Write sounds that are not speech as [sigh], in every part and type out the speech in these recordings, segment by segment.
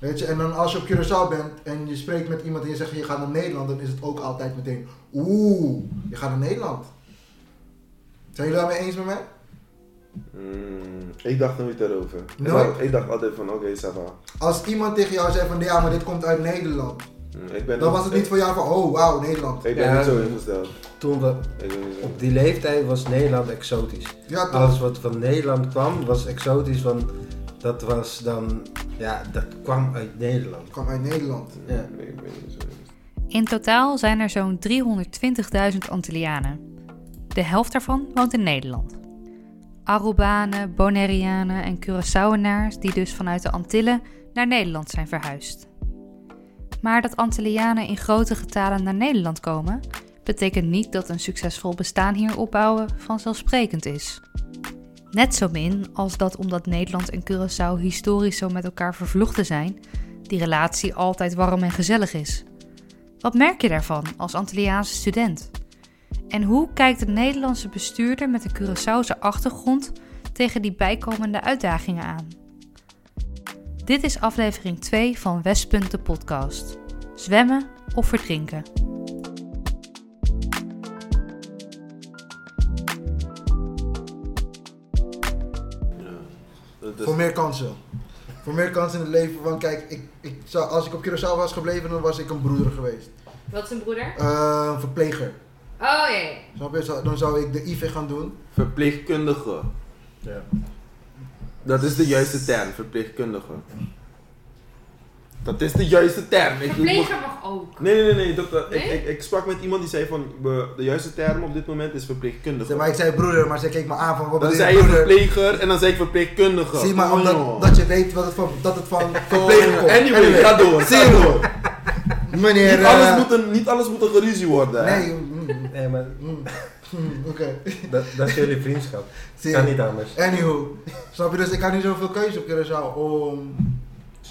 Weet je, en dan als je op Curaçao bent en je spreekt met iemand en je zegt je gaat naar Nederland, dan is het ook altijd meteen, oeh, je gaat naar Nederland. Zijn jullie daarmee eens met mij? Mm, ik dacht nooit daarover. Ik Nooit? dacht, ik dacht altijd van, oké, ça va. Als iemand tegen jou zei van ja, maar dit komt uit Nederland, Mm, ik ben dan was het niet voor jou van oh wauw, Nederland. Ik ben Ja, niet zo ingesteld. Toen we niet op die leeftijd was Nederland exotisch. Ja, toch? Alles wat van Nederland kwam was exotisch, want dat was dan, ja, dat kwam uit Nederland. Kwam uit Nederland. Ja. Nee, ik ben niet zo. In totaal zijn er zo'n 320.000 Antillianen. De helft daarvan woont in Nederland. Arubanen, Bonaireanen en Curaçaoenaars die dus vanuit de Antillen naar Nederland zijn verhuisd. Maar dat Antillianen in grote getalen naar Nederland komen, betekent niet dat een succesvol bestaan hier opbouwen vanzelfsprekend is. Net zo min als dat omdat Nederland en Curaçao historisch zo met elkaar vervlochten zijn, die relatie altijd warm en gezellig is. Wat merk je daarvan als Antilliaanse student? En hoe kijkt de Nederlandse bestuurder met een Curaçaose achtergrond tegen die bijkomende uitdagingen aan? Dit is aflevering 2 van Westpunt de podcast. Zwemmen of verdrinken? Is- Voor meer kansen. Voor meer kansen in het leven. Want kijk, ik, ik zou, als ik op Curaçao was gebleven, dan was ik een broeder geweest. Wat is een broeder? Eh, een verpleger. Oh ja, ja. Snap je? Zo- Dan zou ik de IV gaan doen. Verpleegkundige. Ja. Dat is de juiste term, verpleegkundige. Dat is de juiste term. Ik- ik moet- Verpleger mag ook. Nee, nee, nee, nee. dokter. Ik, Nee? ik, ik sprak met iemand die zei van, we- de juiste term op dit moment is verpleegkundige. Zeg maar ik zei broeder, maar ze keek me aan van wat Dan zei je broeder? verpleger en dan zei ik verpleegkundige. Zie maar, Kom, omdat dat je weet wat het van, dat het van [laughs] verpleger komt. Anyway, ga door. Zie door. Meneer... Niet alles, eh, moet een, niet alles moet een geruzie worden. hè? Nee, mm, Nee, maar mm, mm, oké. [laughs] dat, dat is jullie vriendschap. Zie Kan niet anders. Anywho, snap je? Dus ik had niet zoveel keuze op Curaçao om,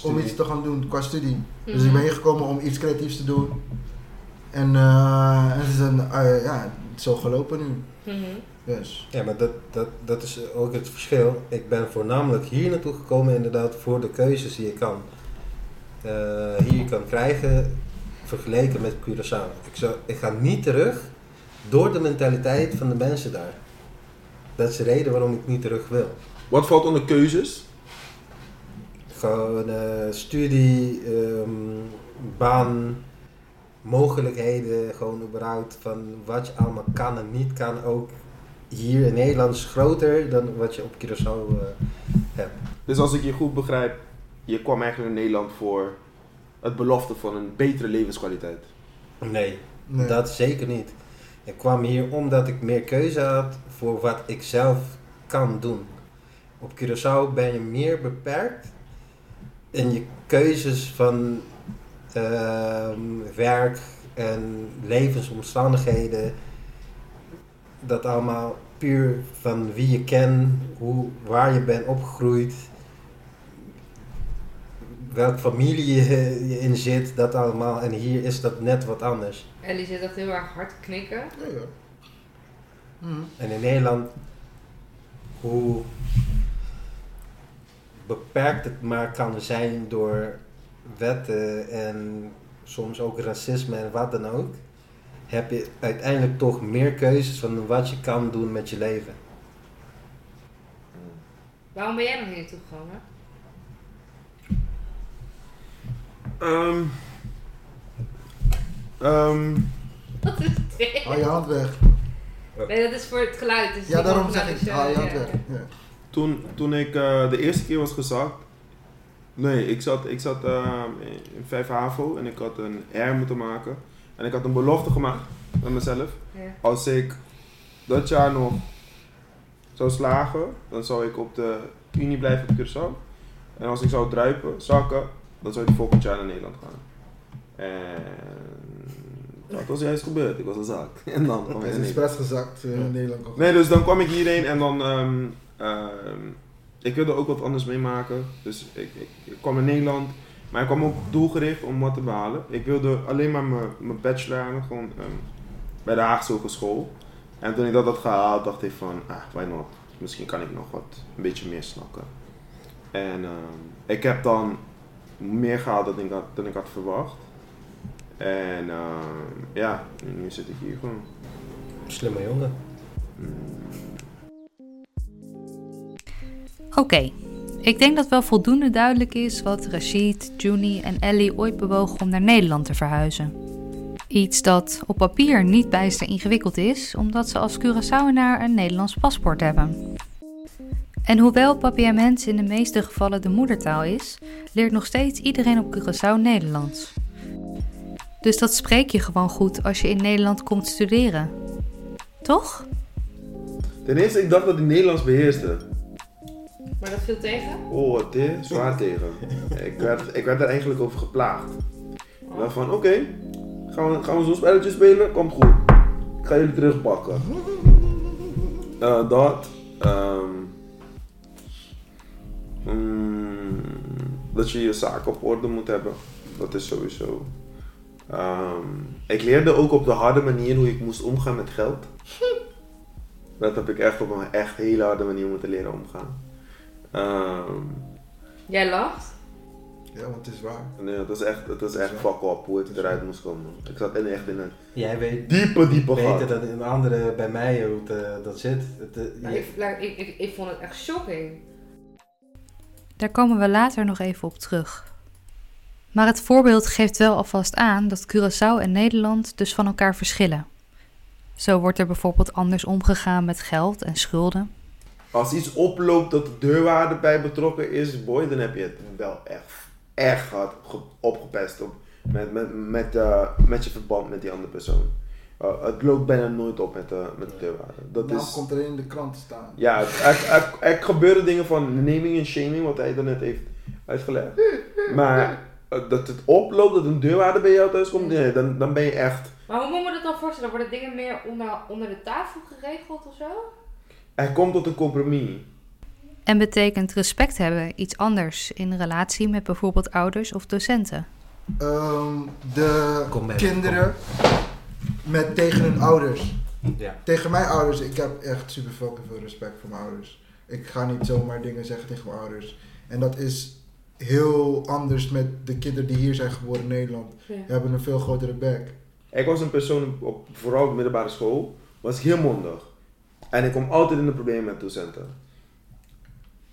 om iets te gaan doen qua studie. Dus Mhm. ik ben hier gekomen om iets creatiefs te doen. En, eh, en het is een, eh, ja, het is zo gelopen nu. Mhm. Dus. Ja, maar dat, dat, dat is ook het verschil. Ik ben voornamelijk hier naartoe gekomen inderdaad voor de keuzes die je kan, eh, hier kan krijgen vergeleken met Curaçao. Ik, zou, ik ga niet terug door de mentaliteit van de mensen daar. Dat is de reden waarom ik niet terug wil. Wat valt onder keuzes? Gewoon eh, studie, ehm, baan, mogelijkheden, gewoon überhaupt van wat je allemaal kan en niet kan. Ook hier in Nederland is groter dan wat je op Curaçao eh, hebt. Dus als ik je goed begrijp, je kwam eigenlijk naar Nederland voor het belofte van een betere levenskwaliteit. Nee, Nee. dat zeker niet. Ik kwam hier omdat ik meer keuze had voor wat ik zelf kan doen. Op Curaçao ben je meer beperkt in je keuzes van ehm, werk en levensomstandigheden. Dat allemaal puur van wie je kent, hoe, waar je bent opgegroeid, welke familie je, in zit, dat allemaal. En hier is dat net wat anders. Ellie zit echt heel erg hard te knikken. Ja, ja. En in Nederland, hoe beperkt het maar kan zijn door wetten en soms ook racisme en wat dan ook, heb je uiteindelijk toch meer keuzes van wat je kan doen met je leven. Waarom ben jij nog hier naartoe gekomen? Ehm ehm, Wat is dit? Hou je hand weg. Nee, dat is voor het geluid. Dus Ja, daarom zeg ik, hou je hand ja. weg. Ja. Toen, toen ik eh, de eerste keer was gezakt, nee, ik zat, ik zat eh, in 5 HAVO en ik had een R moeten maken. En ik had een belofte gemaakt met mezelf. Ja. Als ik dat jaar nog zou slagen, dan zou ik op de Unie blijven op Curaçao. En als ik zou druipen, zakken, dan zou ik volgend jaar naar Nederland gaan. En dat was juist gebeurd. Ik was een zak. [laughs] En dan kwam ik Hij is expres gezakt eh, in Nederland. Nee, dus dan kwam ik hierheen en dan... ehm, ik wilde ook wat anders meemaken. Dus ik, ik, ik kwam in Nederland. Maar ik kwam ook doelgericht om wat te behalen. Ik wilde alleen maar mijn bachelor gewoon ehm, bij de Haagse Hogeschool. En toen ik dat had gehaald, dacht ik van, ah, why not? Misschien kan ik nog wat, een beetje meer snakken. En ehm, ik heb dan meer gehaald dan ik had, dan ik had verwacht. En ehm, ja, nu zit ik hier gewoon. Slimme jongen. Oké, ik denk dat wel voldoende duidelijk is wat Rashid, Juni en Ellie ooit bewogen om naar Nederland te verhuizen. Iets dat op papier niet bijster ingewikkeld is, omdat ze als Curaçaoenaar een Nederlands paspoort hebben. En hoewel papiaments in de meeste gevallen de moedertaal is, leert nog steeds iedereen op Curaçao Nederlands. Dus dat spreek je gewoon goed als je in Nederland komt studeren. Toch? Ten eerste, ik dacht dat ik Nederlands beheerste. Maar dat viel tegen? Oh, dit? Zwaar tegen. Ik werd, ik werd daar eigenlijk over geplaagd. Ik dacht van, oké, gaan we, gaan we zo'n spelletje spelen? Komt goed. Ik ga jullie terugpakken. Eh, dat. ehm, mm, dat je je zaken op orde moet hebben. Dat is sowieso. Ehm, ik leerde ook op de harde manier hoe ik moest omgaan met geld. [laughs] Dat heb ik echt op een echt hele harde manier moeten leren omgaan. Ehm, Jij lacht? Ja, want het is waar. Nee, het is echt, het is echt fuck up hoe ik eruit moest komen. Ik zat in, echt in een Jij weet diepe, diepe beter gat. dan een andere bij mij hoe het, eh, dat zit. Het, eh, ik, like, ik, ik, ik vond het echt shocking. Daar komen we later nog even op terug. Maar het voorbeeld geeft wel alvast aan dat Curaçao en Nederland dus van elkaar verschillen. Zo wordt er bijvoorbeeld anders omgegaan met geld en schulden. Als iets oploopt dat de deurwaarde bij betrokken is, boy, dan heb je het wel echt, echt hard ge- opgepest op, met, met, met, eh, met je verband met die andere persoon. Eh, het loopt bijna nooit op met, de met de deurwaarde. Dat nou is, komt er in de krant te staan. ja, er, er, er gebeuren dingen van naming en shaming, wat hij daarnet heeft uitgelegd. Maar eh, dat het oploopt, dat een deurwaarde bij jou thuis komt, nee, dan, dan ben je echt Maar hoe moet me dat dan voorstellen? Worden dingen meer onder, onder de tafel geregeld of zo? Hij komt tot een compromis. En betekent respect hebben iets anders in relatie met bijvoorbeeld ouders of docenten. Ehm, de mee, kinderen met tegen hun ouders. ja. Tegen mijn ouders, ik heb echt super fucking veel respect voor mijn ouders. Ik ga niet zomaar dingen zeggen tegen mijn ouders. En dat is heel anders met de kinderen die hier zijn geboren in Nederland. Ja. Die hebben een veel grotere bek. Ik was een persoon, op, vooral op de middelbare school, was heel mondig. En ik kom altijd in de problemen met docenten.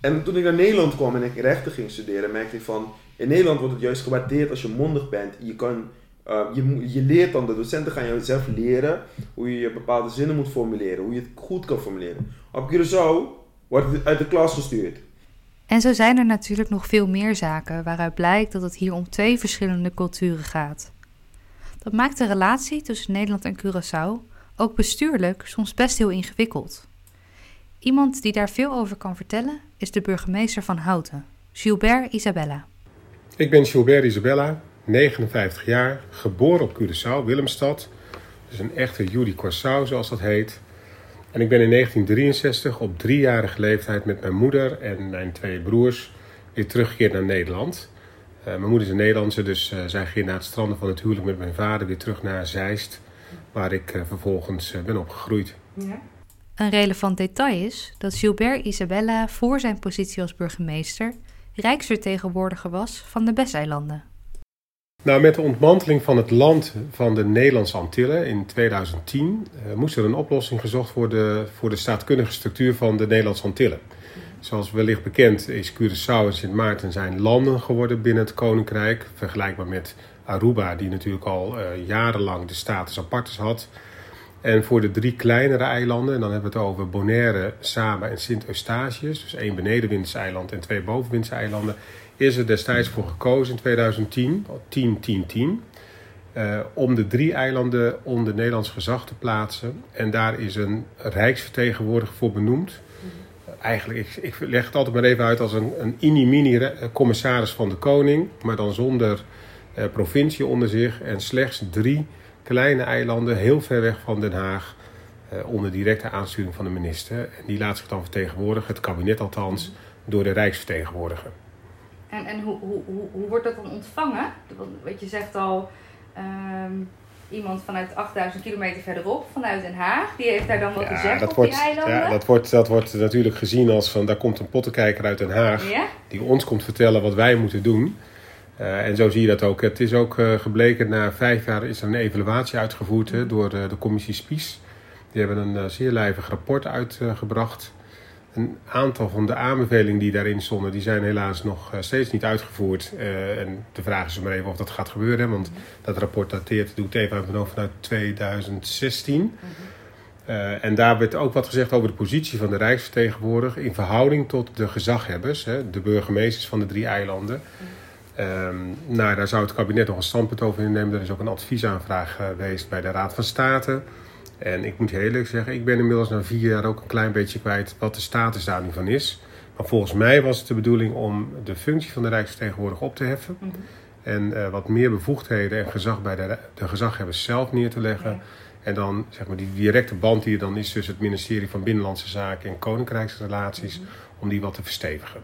En toen ik naar Nederland kwam en ik rechten ging studeren, merkte ik van, in Nederland wordt het juist gewaardeerd als je mondig bent. Je, kan, eh, je, je leert dan, de docenten gaan jou zelf leren hoe je bepaalde zinnen moet formuleren, hoe je het goed kan formuleren. Op Curaçao wordt het uit de klas gestuurd. En zo zijn er natuurlijk nog veel meer zaken waaruit blijkt dat het hier om twee verschillende culturen gaat. Dat maakt de relatie tussen Nederland en Curaçao ook bestuurlijk soms best heel ingewikkeld. Iemand die daar veel over kan vertellen is de burgemeester van Houten, Gilbert Isabella. Ik ben Gilbert Isabella, 59 jaar, geboren op Curaçao, Willemstad. Dus een echte Judy Corsau, zoals dat heet. En ik ben in 1963 op driejarige leeftijd met mijn moeder en mijn twee broers weer teruggekeerd naar Nederland. Eh, mijn moeder is een Nederlandse, dus eh, zij ging na het stranden van het huwelijk met mijn vader weer terug naar Zeist, waar ik eh, vervolgens eh, ben opgegroeid. Ja. Een relevant detail is dat Gilbert Isabella voor zijn positie als burgemeester rijksvertegenwoordiger was van de Besseilanden. Nou, met de ontmanteling van het land van de Nederlandse Antillen in 2010 eh, moest er een oplossing gezocht worden voor de staatkundige structuur van de Nederlandse Antillen. Zoals wellicht bekend is Curaçao en Sint Maarten zijn landen geworden binnen het Koninkrijk, vergelijkbaar met Aruba, die natuurlijk al eh, jarenlang de status apartes had. En voor de drie kleinere eilanden, en dan hebben we het over Bonaire, Saba en Sint Eustatius, dus één benedenwindse eiland en twee bovenwindse eilanden, is er destijds voor gekozen in 2010, 10-10-10, eh, om de drie eilanden onder Nederlands gezag te plaatsen. En daar is een rijksvertegenwoordiger voor benoemd. Eigenlijk, ik, leg het altijd maar even uit als een, een re- commissaris van de koning, maar dan zonder provincie onder zich en slechts drie kleine eilanden heel ver weg van Den Haag eh, onder directe aansturing van de minister. En die laat zich dan vertegenwoordigen, het kabinet althans, door de rijksvertegenwoordiger. En, en hoe, hoe, hoe, hoe wordt dat dan ontvangen? Want je zegt al, ehm, iemand vanuit 8000 kilometer verderop, vanuit Den Haag, die heeft daar dan wat te zeggen dat op wordt, die eilanden. ja, dat, wordt, dat wordt natuurlijk gezien als van daar komt een pottenkijker uit Den Haag Ja? die ons komt vertellen wat wij moeten doen. Eh, en zo zie je dat ook. Het is ook eh, gebleken, na vijf jaar is er een evaluatie uitgevoerd hè, door de commissie Spies. Die hebben een eh, zeer lijvig rapport uitgebracht. Een aantal van de aanbevelingen die daarin stonden, die zijn helaas nog steeds niet uitgevoerd. En de vraag is maar even of dat gaat gebeuren. Want dat rapport dateert, doe ik het even uit mijn vanuit 2016. Eh, en daar werd ook wat gezegd over de positie van de Rijksvertegenwoordiger in verhouding tot de gezaghebbers, hè, de burgemeesters van de drie eilanden. Ehm, nou, daar zou het kabinet nog een standpunt over innemen. Er is ook een adviesaanvraag geweest bij de Raad van State. En ik moet heel eerlijk zeggen, ik ben inmiddels na vier jaar ook een klein beetje kwijt wat de status daar nu van is. Maar volgens mij was het de bedoeling om de functie van de Rijksvertegenwoordiger op te heffen. Mhm. En eh, wat meer bevoegdheden en gezag bij de, de gezaghebbers zelf neer te leggen. Ja. En dan zeg maar die directe band die er dan is tussen het ministerie van Binnenlandse Zaken en Koninkrijksrelaties, Mhm. om die wat te verstevigen.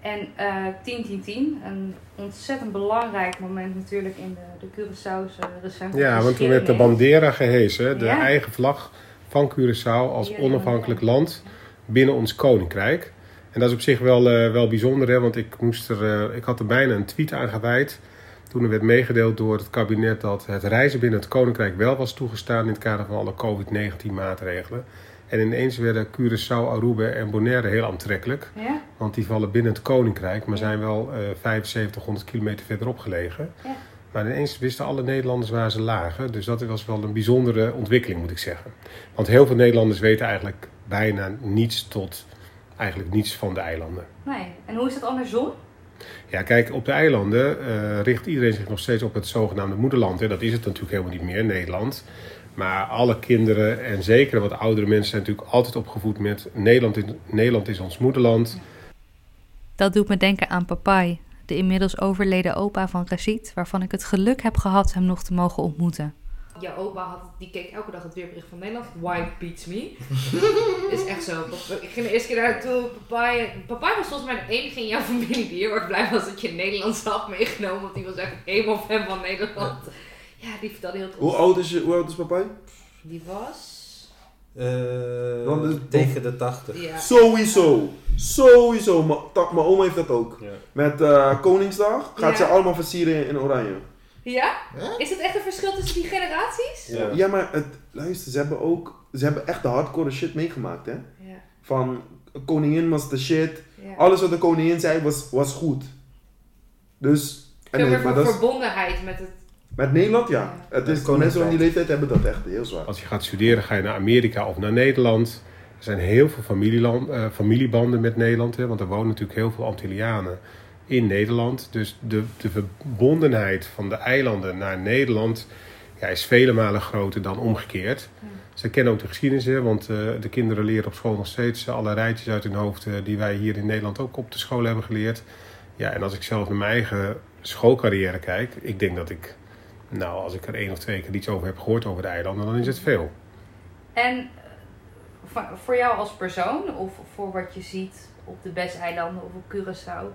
En eh 10-10-10, een ontzettend belangrijk moment natuurlijk in de, de Curaçaose recente Ja, want toen werd de bandera gehesen, de Ja. eigen vlag van Curaçao als onafhankelijk land binnen ons koninkrijk. En dat is op zich wel, eh, wel bijzonder, hè, want ik, moest er, eh, ik had er bijna een tweet aan gewijd. Toen er werd meegedeeld door het kabinet dat het reizen binnen het koninkrijk wel was toegestaan in het kader van alle COVID-19 maatregelen. En ineens werden Curaçao, Aruba en Bonaire heel aantrekkelijk. Ja? Want die vallen binnen het koninkrijk, maar zijn wel eh 7500 kilometer verderop gelegen. Ja. Maar ineens wisten alle Nederlanders waar ze lagen. Dus dat was wel een bijzondere ontwikkeling, moet ik zeggen. Want heel veel Nederlanders weten eigenlijk bijna niets tot eigenlijk niets van de eilanden. Nee. En hoe is het andersom? Ja, kijk, op de eilanden eh, richt iedereen zich nog steeds op het zogenaamde moederland. Hè. Dat is het natuurlijk helemaal niet meer, Nederland. Maar alle kinderen en zeker wat oudere mensen zijn natuurlijk altijd opgevoed met Nederland is, Nederland is ons moederland. Dat doet me denken aan Papai, de inmiddels overleden opa van Rashid, waarvan ik het geluk heb gehad hem nog te mogen ontmoeten. Jouw opa had, die keek elke dag het weerbericht van Nederland. White beats me. [laughs] is echt zo. Ik ging de eerste keer naartoe. Papa, papa was volgens mij de enige in jouw familie die heel erg blij was dat je Nederlands had meegenomen. Want die was echt helemaal fan van Nederland. Ja, die vertelde heel trots. Hoe oud is, je, hoe oud is papa? Die was... Eh, Dan is- tegen de 80. Ja. Sowieso. Sowieso. Mijn ta- mijn oma heeft dat ook. Ja. Met eh, Koningsdag gaat Ja. ze allemaal versieren in oranje. Ja? Ja? Is dat echt een verschil tussen die generaties? Ja. Ja, maar het, luister, ze hebben ook... Ze hebben echt de hardcore shit meegemaakt, hè. Ja. Van, koningin was de shit. ja. Alles wat de koningin zei was, was goed. Dus... En Veel nee, meer maar dat is- verbondenheid met het... met Nederland, ja. Ja. Het is, mensen van die leeftijd hebben dat echt heel zwaar. Als je gaat studeren ga je naar Amerika of naar Nederland. Er zijn heel veel familieland, eh, familiebanden met Nederland. Hè, want er wonen natuurlijk heel veel Antillianen in Nederland. Dus de, de verbondenheid van de eilanden naar Nederland ja, is vele malen groter dan omgekeerd. Ze kennen ook de geschiedenis, hè, want eh, de kinderen leren op school nog steeds eh, alle rijtjes uit hun hoofd die wij hier in Nederland ook op de school hebben geleerd. Ja, en als ik zelf naar mijn eigen schoolcarrière kijk, ik denk dat ik, nou, als ik er één of twee keer iets over heb gehoord over de eilanden, dan is het veel. En eh, voor, jou als persoon, of voor wat je ziet op de Bes-eilanden of op Curaçao,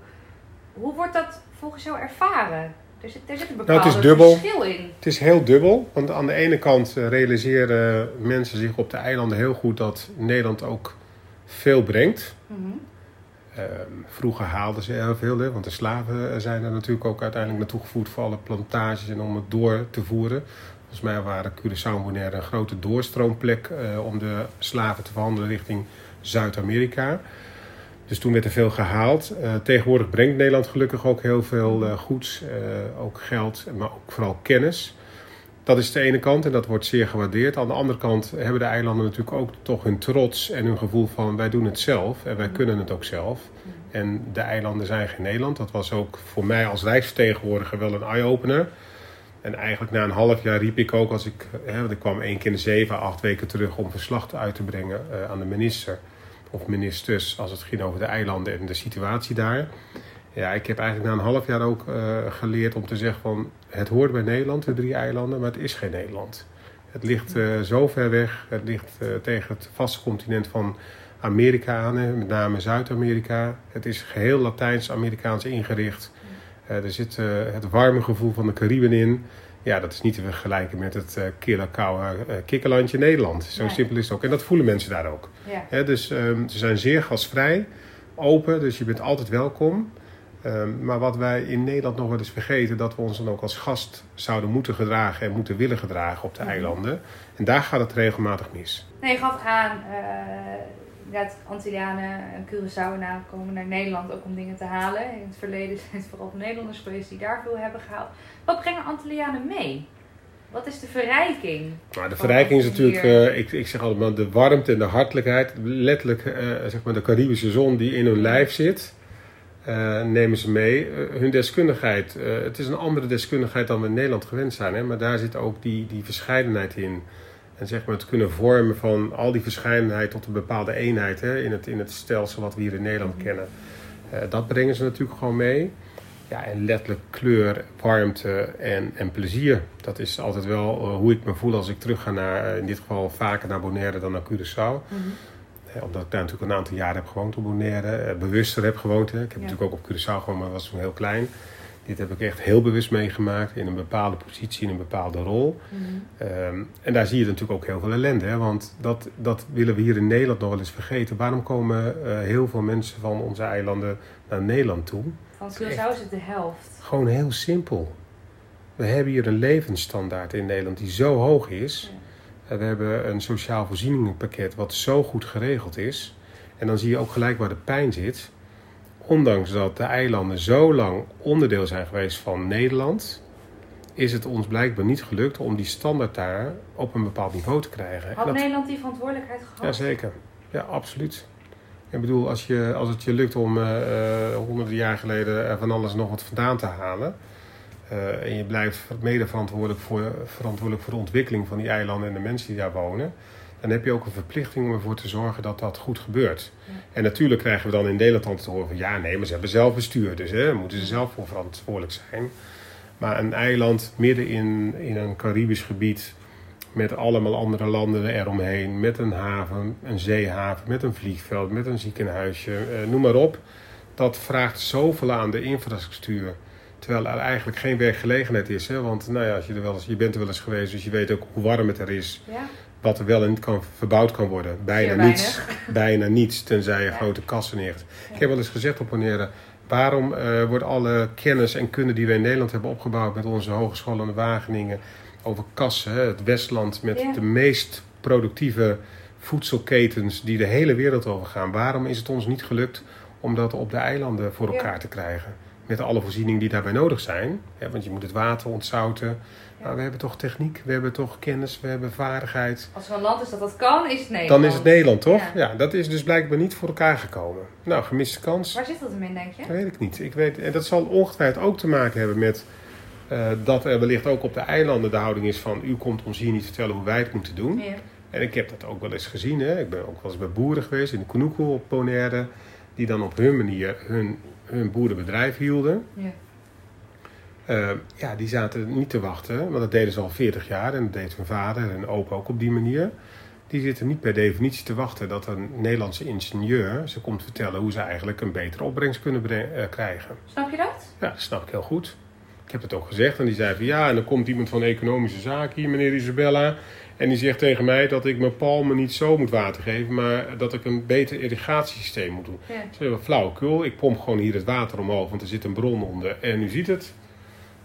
hoe wordt dat volgens jou ervaren? Er zit, er zit een Nou, bepaald het is dubbel. verschil in. Het is heel dubbel, want aan de ene kant eh, realiseren mensen zich op de eilanden heel goed dat Nederland ook veel brengt. Mhm. Ehm, vroeger haalden ze heel veel, hè, want de slaven zijn er natuurlijk ook uiteindelijk naartoe gevoerd voor alle plantages en om het door te voeren. Volgens mij waren Curaçao en Bonaire een grote doorstroomplek eh, om de slaven te verhandelen richting Zuid-Amerika. Dus toen werd er veel gehaald. Eh, tegenwoordig brengt Nederland gelukkig ook heel veel eh, goeds, ook geld, maar ook vooral kennis. Dat is de ene kant en dat wordt zeer gewaardeerd. Aan de andere kant hebben de eilanden natuurlijk ook toch hun trots en hun gevoel van wij doen het zelf en wij kunnen het ook zelf. En de eilanden zijn geen Nederland. Dat was ook voor mij als rijksvertegenwoordiger wel een eye-opener. En eigenlijk na een half jaar riep ik ook als ik, hè, want ik kwam één keer in de zeven, acht weken terug om verslag uit te brengen eh, aan de minister of ministers als het ging over de eilanden en de situatie daar. Ja, ik heb eigenlijk na een half jaar ook eh, geleerd om te zeggen van het hoort bij Nederland, de drie eilanden, maar het is geen Nederland. Het ligt eh, zo ver weg, het ligt eh, tegen het vaste continent van Amerika aan, met name Zuid-Amerika. Het is geheel Latijns-Amerikaans ingericht. Eh, er zit het warme gevoel van de Cariben in. Ja, dat is niet te vergelijken met het kille, koude eh, kikkerlandje Nederland. Zo Nee. simpel is het ook. En dat voelen mensen daar ook. Ja. Hè, dus ehm, ze zijn zeer gastvrij, open, dus je bent altijd welkom. Ehm, maar wat wij in Nederland nog wel eens vergeten, dat we ons dan ook als gast zouden moeten gedragen en moeten willen gedragen op de Mhm. eilanden. En daar gaat het regelmatig mis. Nee, je gaf aan, uh, dat Antillianen en Curaçao komen naar Nederland ook om dingen te halen. In het verleden zijn het vooral Nederlanders geweest die daar veel hebben gehaald. Wat brengen Antillianen mee? Wat is de verrijking? Nou, de verrijking is natuurlijk, uh, ik, ik zeg altijd maar, de warmte en de hartelijkheid. Letterlijk, uh, zeg maar, de Caribische zon die in hun lijf zit. Uh, nemen ze mee. hun deskundigheid, het is een andere deskundigheid dan we in Nederland gewend zijn. Hè? Maar daar zit ook die, die verscheidenheid in. En zeg maar het kunnen vormen van al die verscheidenheid tot een bepaalde eenheid hè? In, het, in het stelsel wat we hier in Nederland kennen. dat brengen ze natuurlijk gewoon mee. Ja, en letterlijk kleur, warmte en, en plezier. Dat is altijd wel hoe ik me voel als ik terug ga naar, in dit geval vaker naar Bonaire dan naar Curaçao. Mm -hmm. Eh, omdat ik daar natuurlijk een aantal jaren heb gewoond op Bonaire. bewuster heb gewoond. Hè. Ik heb ja. natuurlijk ook op Curaçao gewoond, maar was toen heel klein. Dit heb ik echt heel bewust meegemaakt in een bepaalde positie, in een bepaalde rol. Mm -hmm. um, en daar zie je natuurlijk ook heel veel ellende. Hè? Want dat, dat willen we hier in Nederland nog wel eens vergeten. Waarom komen uh, heel veel mensen van onze eilanden naar Nederland toe? Van Curaçao is het de helft. Gewoon heel simpel. We hebben hier een levensstandaard in Nederland die zo hoog is. Ja. We hebben een sociaal voorzieningenpakket wat zo goed geregeld is. En dan zie je ook gelijk waar de pijn zit. Ondanks dat de eilanden zo lang onderdeel zijn geweest van Nederland, is het ons blijkbaar niet gelukt om die standaard daar op een bepaald niveau te krijgen. Had dat... Nederland die verantwoordelijkheid gehad? Jazeker. Ja, absoluut. Ik bedoel, als, je, als het je lukt om uh, uh, honderden jaar geleden van alles nog wat vandaan te halen. Uh, en je blijft mede verantwoordelijk voor, verantwoordelijk voor de ontwikkeling van die eilanden en de mensen die daar wonen. Dan heb je ook een verplichting om ervoor te zorgen dat dat goed gebeurt. Ja. En natuurlijk krijgen we dan in Nederland te horen van ja, nee, maar ze hebben zelf bestuur. Dus hè, moeten ze zelf voor verantwoordelijk zijn. Maar een eiland midden in, in een Caribisch gebied met allemaal andere landen eromheen, met een haven, een zeehaven, met een vliegveld, met een ziekenhuisje, eh, noem maar op. Dat vraagt zoveel aan de infrastructuur. Terwijl er eigenlijk geen werkgelegenheid is. Hè? Want nou ja, als je, er wel eens, je bent er wel eens geweest, dus je weet ook hoe warm het er is. Ja. Wat er wel en niet kan, verbouwd kan worden. Bijna Zeer niets. [laughs] Bijna niets, tenzij je Ja. grote kassen neerzet. Ik heb wel eens gezegd op Bonaire, waarom eh, wordt alle kennis en kunde die we in Nederland hebben opgebouwd met onze hogescholen in Wageningen over kassen, hè, het Westland met de meest productieve voedselketens die de hele wereld overgaan. Waarom is het ons niet gelukt om dat op de eilanden voor elkaar te krijgen? Met alle voorzieningen die daarbij nodig zijn. Hè, want je moet het water ontzouten. Maar we hebben toch techniek, we hebben toch kennis, we hebben vaardigheid. Als er een land is dat dat kan, is het Nederland. Dan is het Nederland, toch? Ja. Ja. dat is dus blijkbaar niet voor elkaar gekomen. Nou, gemiste kans. Waar zit dat hem in, denk je? Dat weet ik niet. Ik weet, en dat zal ongetwijfeld ook te maken hebben met eh, dat er wellicht ook op de eilanden de houding is van u komt ons hier niet vertellen hoe wij het moeten doen. Ja. En ik heb dat ook wel eens gezien. Hè. Ik ben ook wel eens bij boeren geweest in de Koenoeko op Bonaire. Die dan op hun manier hun, hun boerenbedrijf hielden. Ja. Eh, ja, die zaten niet te wachten. Want dat deden ze al 40 jaar. En dat deed hun vader en opa ook op die manier. Die zitten niet per definitie te wachten dat een Nederlandse ingenieur ze komt vertellen hoe ze eigenlijk een betere opbrengst kunnen eh, krijgen. Snap je dat? Ja, dat snap ik heel goed. Ik heb het ook gezegd en die zei van ja, en dan komt iemand van economische zaken hier, meneer Isabella. En die zegt tegen mij dat ik mijn palmen niet zo moet water geven, maar dat ik een beter irrigatiesysteem moet doen. Ja. Ik zei, wel flauwekul, ik pomp gewoon hier het water omhoog, want er zit een bron onder. En u ziet het.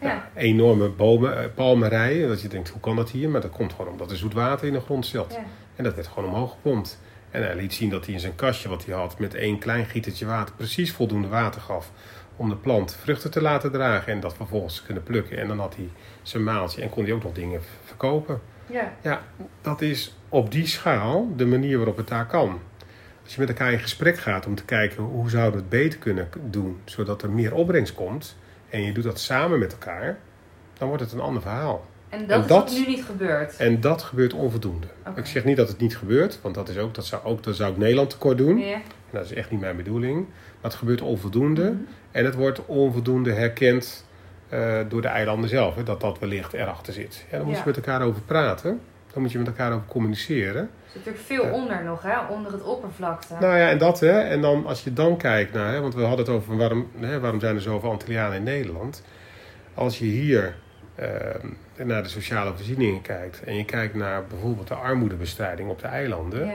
Ja. Ja, enorme bomen, eh, palmerijen. Dat je denkt, hoe kan dat hier? Maar dat komt gewoon omdat er zoet water in de grond zit. Ja. En dat werd gewoon omhoog gepompt. En hij liet zien dat hij in zijn kastje wat hij had met één klein gietertje water precies voldoende water gaf om de plant vruchten te laten dragen en dat vervolgens te kunnen plukken. En dan had hij zijn maaltje en kon hij ook nog dingen verkopen. Ja. Ja, dat is op die schaal de manier waarop het daar kan. Als je met elkaar in gesprek gaat om te kijken hoe zouden we het beter kunnen doen, zodat er meer opbrengst komt, en je doet dat samen met elkaar, dan wordt het een ander verhaal. En dat En is dat- nu niet gebeurt. En dat gebeurt onvoldoende. Ik zeg niet dat het niet gebeurt, want dat, is ook, dat, zou, ook, dat zou ik Nederland tekort doen. En dat is echt niet mijn bedoeling. Maar het gebeurt onvoldoende. Mhm. En het wordt onvoldoende herkend eh, door de eilanden zelf. Hè, dat dat wellicht erachter zit. Ja, dan moet Ja. je met elkaar over praten. Dan moet je met elkaar over communiceren. Er zit natuurlijk veel onder nog, hè? Onder het oppervlakte. Nou ja, en dat hè. En dan als je dan kijkt naar, hè, want we hadden het over waarom, hè, waarom zijn er zoveel Antillianen in Nederland. Als je hier eh, naar de sociale voorzieningen kijkt en je kijkt naar bijvoorbeeld de armoedebestrijding op de eilanden. ja.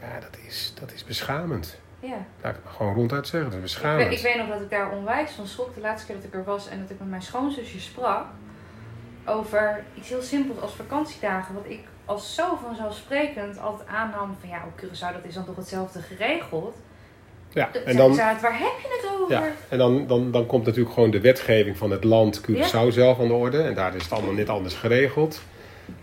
Ja, dat is, dat is beschamend. Ja. Laat ik het maar gewoon ronduit zeggen. Dat is Ik, weet- beschamend. ik weet nog dat ik daar onwijs van schrok de laatste keer dat ik er was en dat ik met mijn schoonzusje sprak over iets heel simpels als vakantiedagen. Wat ik als zo vanzelfsprekend altijd aannam van ja, op Curaçao dat is dan toch hetzelfde geregeld. Ja, en dan, uit, waar heb je het over? ja, en dan, dan, dan komt natuurlijk gewoon de wetgeving van het land Curaçao zelf aan de orde. En daar is het allemaal net anders geregeld.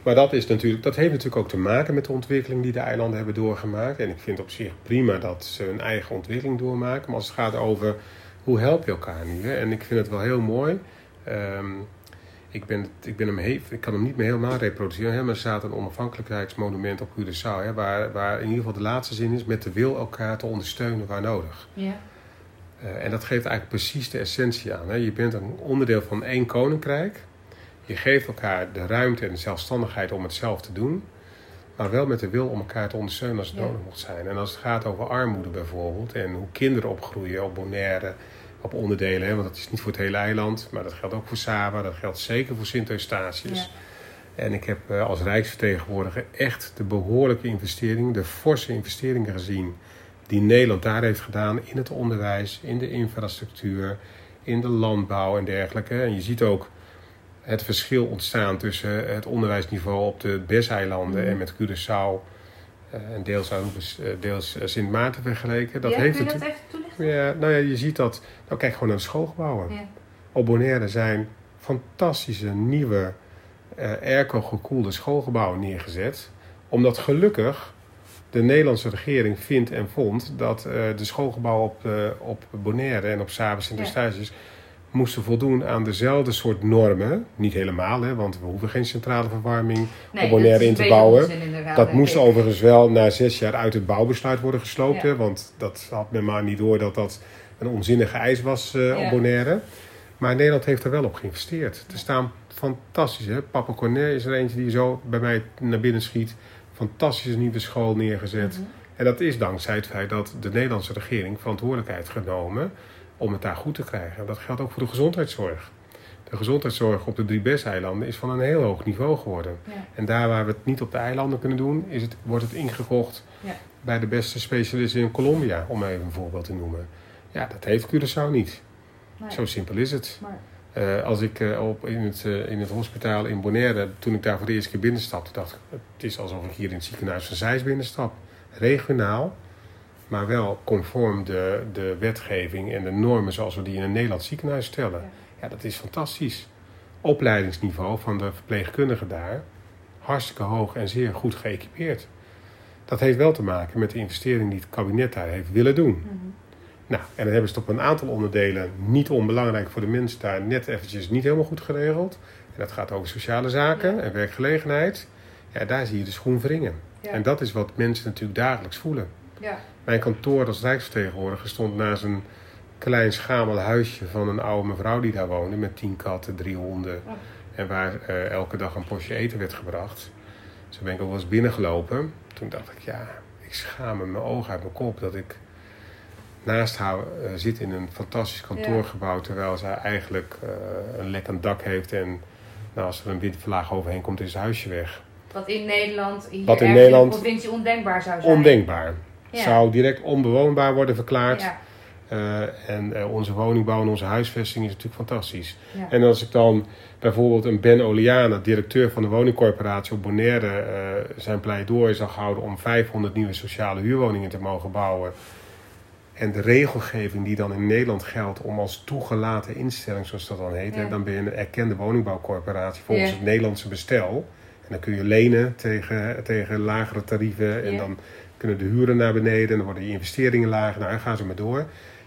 Maar dat, is natuurlijk, dat heeft natuurlijk ook te maken met de ontwikkeling die de eilanden hebben doorgemaakt. En ik vind op zich prima dat ze hun eigen ontwikkeling doormaken. Maar als het gaat over hoe help je elkaar nu. Hè? En ik vind het wel heel mooi. Ehm, ik, ben, ik, ben hem he- ik kan hem niet meer helemaal reproduceren. hè, Maar er staat een onafhankelijkheidsmonument op Curaçao. Hè, waar, waar in ieder geval de laatste zin is: met de wil elkaar te ondersteunen waar nodig. Ja. Eh, en dat geeft eigenlijk precies de essentie aan. Hè. Je bent een onderdeel van één koninkrijk. Je geeft elkaar de ruimte en de zelfstandigheid om het zelf te doen. Maar wel met de wil om elkaar te ondersteunen als het Ja. nodig mocht zijn. En als het gaat over armoede bijvoorbeeld. En hoe kinderen opgroeien op Bonaire. Op onderdelen. Hè, want dat is niet voor het hele eiland. Maar dat geldt ook voor Saba. Dat geldt zeker voor Sint-Eustatius. En ik heb eh, als Rijksvertegenwoordiger echt de behoorlijke investeringen, de forse investeringen gezien die Nederland daar heeft gedaan in het onderwijs, in de infrastructuur, in de landbouw en dergelijke. En je ziet ook het verschil ontstaan tussen het onderwijsniveau op de BES-eilanden Mhm. en met Curaçao eh, en deels, eh, deels eh, Sint Maarten vergeleken. Dat ja, heeft kun je dat even toelichten? ja, nou ja, je ziet dat. Nou, kijk gewoon naar de schoolgebouwen. Ja. Op Bonaire zijn fantastische nieuwe eh airco gekoelde schoolgebouwen neergezet. Omdat gelukkig de Nederlandse regering vindt en vond dat de schoolgebouwen op, op Bonaire en op Saba Sint Ja. Eustatius moesten voldoen aan dezelfde soort normen. Niet helemaal, hè, want we hoeven geen centrale verwarming Nee, op Bonaire in te bouwen. Dat moest ik. overigens wel na zes jaar uit het bouwbesluit worden gesloopt. Ja. Hè, want dat had men maar niet door dat dat een onzinnige eis was Ja. op Bonaire. Maar Nederland heeft er wel op geïnvesteerd. Er staan fantastische. Hè? Papa Cornet is er eentje die zo bij mij naar binnen schiet. Fantastische nieuwe school neergezet. Mhm. En dat is dankzij het feit dat de Nederlandse regering verantwoordelijkheid genomen om het daar goed te krijgen. Dat geldt ook voor de gezondheidszorg. De gezondheidszorg op de drie BES-eilanden is van een heel hoog niveau geworden. Ja. En daar waar we het niet op de eilanden kunnen doen, is het, wordt het ingekocht Ja. bij de beste specialisten in Colombia, om even een voorbeeld te noemen. Ja, dat heeft Curaçao niet. Nee. Zo simpel is het. Maar- Eh, als ik eh, op, in, het, eh, in het hospitaal in Bonaire, toen ik daar voor de eerste keer binnenstapte, dacht ik, het is alsof ik hier in het ziekenhuis van Zeist binnenstap. Regionaal, maar wel conform de, de wetgeving en de normen zoals we die in een Nederlands ziekenhuis stellen. Ja. Ja, dat is fantastisch. Opleidingsniveau van de verpleegkundigen daar, hartstikke hoog en zeer goed geëquipeerd. Dat heeft wel te maken met de investering die het kabinet daar heeft willen doen. Mhm. Nou, en dan hebben ze het op een aantal onderdelen, niet onbelangrijk voor de mensen daar, net eventjes niet helemaal goed geregeld. En dat gaat over sociale zaken Ja. en werkgelegenheid. Ja, daar zie je de schoen wringen. Ja. En dat is wat mensen natuurlijk dagelijks voelen. Ja. Mijn kantoor als Rijksvertegenwoordiger stond naast een klein schamel huisje van een oude mevrouw die daar woonde met tien katten, drie honden. Oh. En waar eh, elke dag een postje eten werd gebracht. Zo ben ik ook wel eens binnengelopen. Toen dacht ik, ja, ik schaam me mijn ogen uit mijn kop dat ik naast haar eh, zit in een fantastisch kantoorgebouw. Terwijl zij eigenlijk eh, een lekkend dak heeft. En nou, als er een windverlaag overheen komt, is het huisje weg. Wat in Nederland, hier Wat in Nederland- de provincie ondenkbaar zou zijn. Ondenkbaar. Ja. Zou direct onbewoonbaar worden verklaard. Ja. Eh, en eh, onze woningbouw en onze huisvesting is natuurlijk fantastisch. Ja. En als ik dan bijvoorbeeld een Ben Oliana, directeur van de woningcorporatie op Bonaire, eh, zijn pleidooi zag houden om 500 nieuwe sociale huurwoningen te mogen bouwen. En de regelgeving die dan in Nederland geldt om als toegelaten instelling, zoals dat dan heet, Ja. dan ben je een erkende woningbouwcorporatie volgens Ja. het Nederlandse bestel. En dan kun je lenen tegen, tegen lagere tarieven en dan kunnen de huren naar beneden en dan worden die investeringen lager. Nou, dan gaan ze maar door.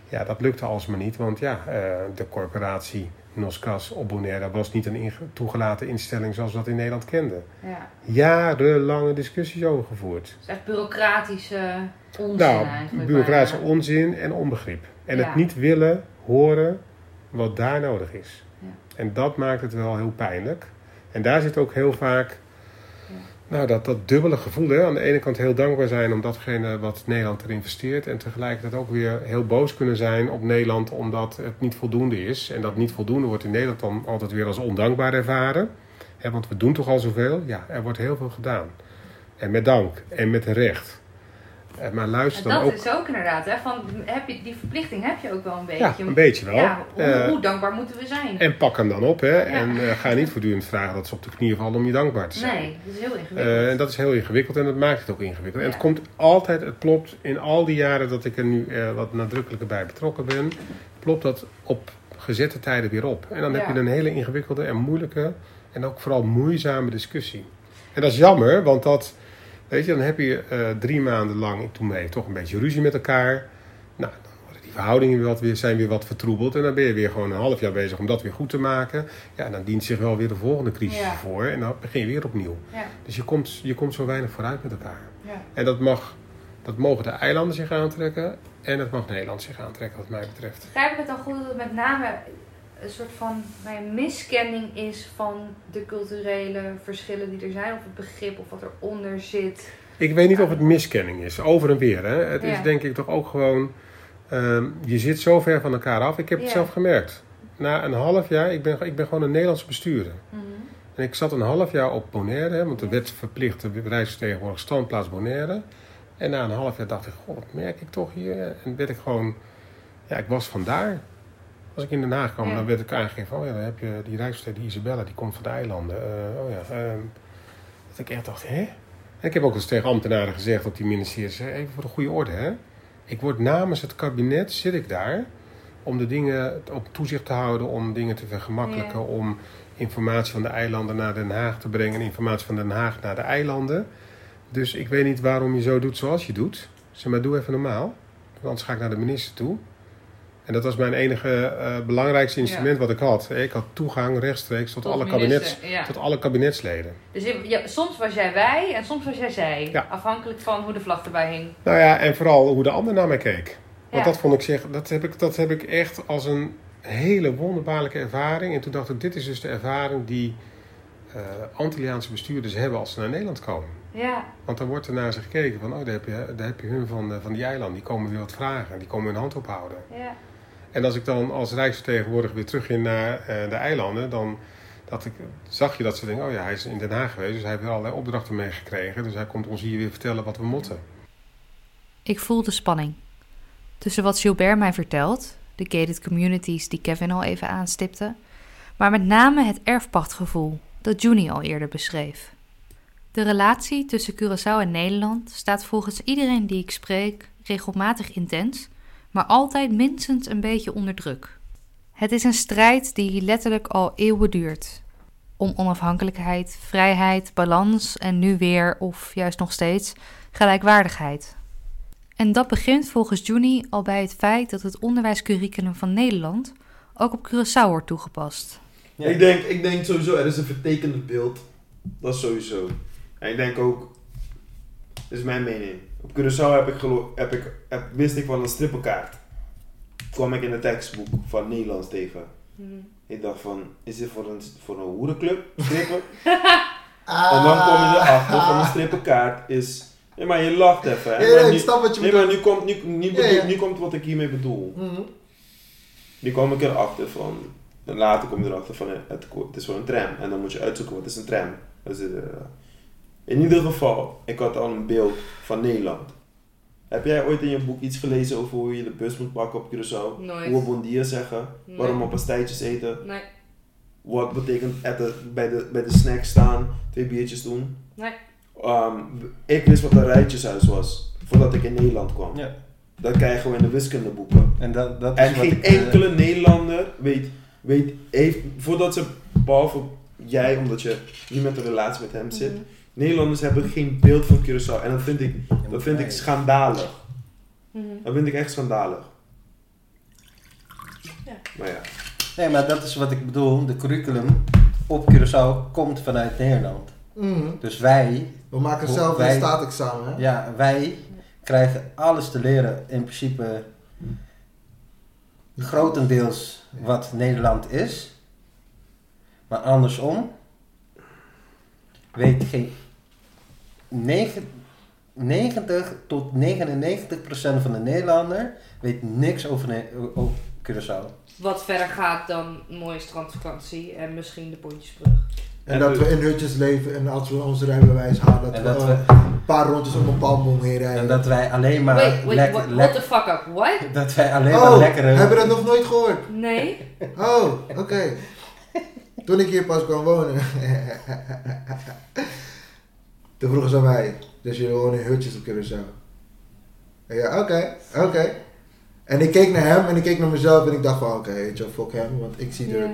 Ja, dat lukte alsmaar niet, want ja, eh, de corporatie Noscas op Bonaire was niet een toegelaten instelling zoals we dat in Nederland kenden. Ja. Jarenlange discussies over gevoerd. Het is echt bureaucratische onzin Nou, eigenlijk. bureaucratische onzin en onbegrip. En Ja. het niet willen horen wat daar nodig is. Ja. En dat maakt het wel heel pijnlijk. En daar zit ook heel vaak. Nou, dat, dat dubbele gevoel. Hè? Aan de ene kant heel dankbaar zijn om datgene wat Nederland er investeert. En tegelijkertijd ook weer heel boos kunnen zijn op Nederland omdat het niet voldoende is. En dat niet voldoende wordt in Nederland dan altijd weer als ondankbaar ervaren. Hè, want we doen toch al zoveel? Ja, er wordt heel veel gedaan. En met dank en met recht. Eh, maar luister En dat ook... is ook inderdaad, hè, van, heb je, die verplichting heb je ook wel een beetje. Ja, een beetje wel. Ja, hoe, Eh, hoe dankbaar moeten we zijn? En pak hem dan op, hè. En eh, ga niet voortdurend vragen dat ze op de knieën vallen om je dankbaar te zijn. nee, dat is heel ingewikkeld. En dat is heel ingewikkeld en dat maakt het ook ingewikkeld. En het komt altijd, het klopt in al die jaren dat ik er nu wat nadrukkelijker bij betrokken ben, klopt dat op gezette tijden weer op. En dan heb je een hele ingewikkelde en moeilijke en ook vooral moeizame discussie. En dat is jammer, want dat, weet je, dan heb je eh, drie maanden lang, toen mee, toch een beetje ruzie met elkaar. Nou, dan worden die verhoudingen weer wat, weer, zijn weer wat vertroebeld. En dan ben je weer gewoon een half jaar bezig om dat weer goed te maken. Ja, dan dient zich wel weer de volgende crisis Ja. voor. En dan begin je weer opnieuw. ja, Dus je komt, je komt zo weinig vooruit met elkaar. ja. En dat, mag, dat mogen de eilanden zich aantrekken. En dat mag Nederland zich aantrekken, wat mij betreft. Begrijp ik het al goed dat met name een soort van mijn miskenning is van de culturele verschillen die er zijn, of het begrip of wat eronder zit. Ik weet niet of het miskenning is, over en weer. Hè. Het is denk ik toch ook gewoon... ehm, je zit zo ver van elkaar af. Ik heb het zelf gemerkt. Na een half jaar, ik ben, ik ben gewoon een Nederlandse bestuurder. Mhm. En ik zat een half jaar op Bonaire, hè, want de wet verplicht de reisvertegenwoordiger standplaats Bonaire. En na een half jaar dacht ik, goh, wat merk ik toch hier? En werd ik gewoon, ja, ik was vandaar. Als ik in Den Haag kwam, Ja. dan werd ik aangegeven van, oh ja, dan heb je die reisvertegenwoordiger, die Isabella, die komt van de eilanden. Eh, oh ja, ehm, dat ik echt dacht, hè? En ik heb ook eens tegen ambtenaren gezegd op die ministeries, even voor de goede orde, hè. Ik word namens het kabinet, zit ik daar, om de dingen op toezicht te houden, om dingen te vergemakkelijken, Ja. om informatie van de eilanden naar Den Haag te brengen en informatie van Den Haag naar de eilanden. Dus ik weet niet waarom je zo doet zoals je doet. Zeg maar, doe even normaal. Want anders ga ik naar de minister toe. En dat was mijn enige eh, belangrijkste instrument wat ik had. Ik had toegang rechtstreeks tot, Tot alle, minister, kabinets, ja. tot alle kabinetsleden. Dus ja, soms was jij wij en soms was jij zij. Afhankelijk van hoe de vlag erbij hing. Nou ja, en vooral hoe de ander naar mij keek. Want dat vond ik zeg, dat heb ik, dat heb ik echt als een hele wonderbaarlijke ervaring. En toen dacht ik, dit is dus de ervaring die eh Antilliaanse bestuurders hebben als ze naar Nederland komen. Ja, Want dan wordt er naar ze gekeken van, oh, daar heb je, daar heb je hun van, eh, van die eilanden. Die komen weer wat vragen. Die komen hun hand ophouden. ja. En als ik dan als rijksvertegenwoordiger weer terug ging naar eh, de eilanden, dan dat ik, zag je dat ze denken, oh ja, hij is in Den Haag geweest, dus hij heeft allerlei opdrachten meegekregen. Dus hij komt ons hier weer vertellen wat we moeten. Ik voel de spanning. Tussen wat Gilbert mij vertelt, de gated communities die Kevin al even aanstipte, maar met name het erfpachtgevoel dat Juni al eerder beschreef. De relatie tussen Curaçao en Nederland staat volgens iedereen die ik spreek regelmatig intens, maar altijd minstens een beetje onder druk. Het is een strijd die letterlijk al eeuwen duurt. Om onafhankelijkheid, vrijheid, balans en nu weer, of juist nog steeds, gelijkwaardigheid. En dat begint volgens Juni al bij het feit dat het onderwijscurriculum van Nederland ook op Curaçao wordt toegepast. Ja. Ik, denk, ik denk sowieso, er is een vertekend beeld. Dat is sowieso. En ik denk ook, dit is mijn mening. Op Curaçao heb ik gelo- heb ik, heb, wist ik van een strippenkaart. Kwam ik in het tekstboek van Nederlands tegen. Mhm. Ik dacht van, is dit voor een, voor een hoerenclub? [laughs] Strippen? En dan kom je erachter van een strippenkaart is... Nee, maar je lacht even. hè. Ja, ja, Maar ik nu- snap wat je Nee, maar nu komt, nu, nu, Ja, bedoel- ja. nu komt wat ik hiermee bedoel. Mhm. Nu kwam ik erachter van... En later kom je erachter van, het, het is gewoon een tram. En dan moet je uitzoeken wat is een tram. Dus, eh, in ieder geval, ik had al een beeld van Nederland. Heb jij ooit in je boek iets gelezen over hoe je de bus moet pakken op Curaçao? Nooit. Hoe we bon dia zeggen? Nee. Waarom op pastijtjes eten? Nee, Wat betekent at de, bij, de, bij de snack staan, twee biertjes doen? nee. Ehm, ik wist wat een rijtjeshuis was, voordat ik in Nederland kwam. Ja. Dat krijgen we in de wiskundeboeken. En dat, dat is En wat geen ik, eh, enkele Nederlander weet, weet, heeft, voordat ze, behalve jij, omdat je niet met een relatie met hem zit, Mhm. Nederlanders hebben geen beeld van Curaçao. En dat vind ik, dat vind ik schandalig. Mhm. Dat vind ik echt schandalig. Ja. Maar ja. Nee, maar dat is wat ik bedoel. De curriculum op Curaçao komt vanuit Nederland. Mhm. Dus wij, We maken zelf wij- een staatexamen, hè? ja, wij krijgen alles te leren. In principe grotendeels wat Nederland is. Maar andersom weet geen 9 90 tot 99 procent van de Nederlander weet niks over, Curaçao. Wat verder gaat dan een mooie strandvakantie en misschien de Pontjesbrug. En En dat we in hutjes leven en als we ons rijbewijs halen, dat, we, dat we, een paar rondjes om een palmboom heen rijden. en dat wij alleen maar Wait, wait, lekker... what, the fuck up? What? [laughs] dat wij alleen maar oh, lekkere... hebben we dat nog nooit gehoord? Nee? Oh, oké. Toen ik hier pas kwam wonen. [laughs] Toen vroegen ze mij, dus jullie wonen in hutjes op Curaçao. Ik Ja, oké, oké. En ik keek naar hem en ik keek naar mezelf en ik dacht van oké, weet je fuck hem, want ik zie er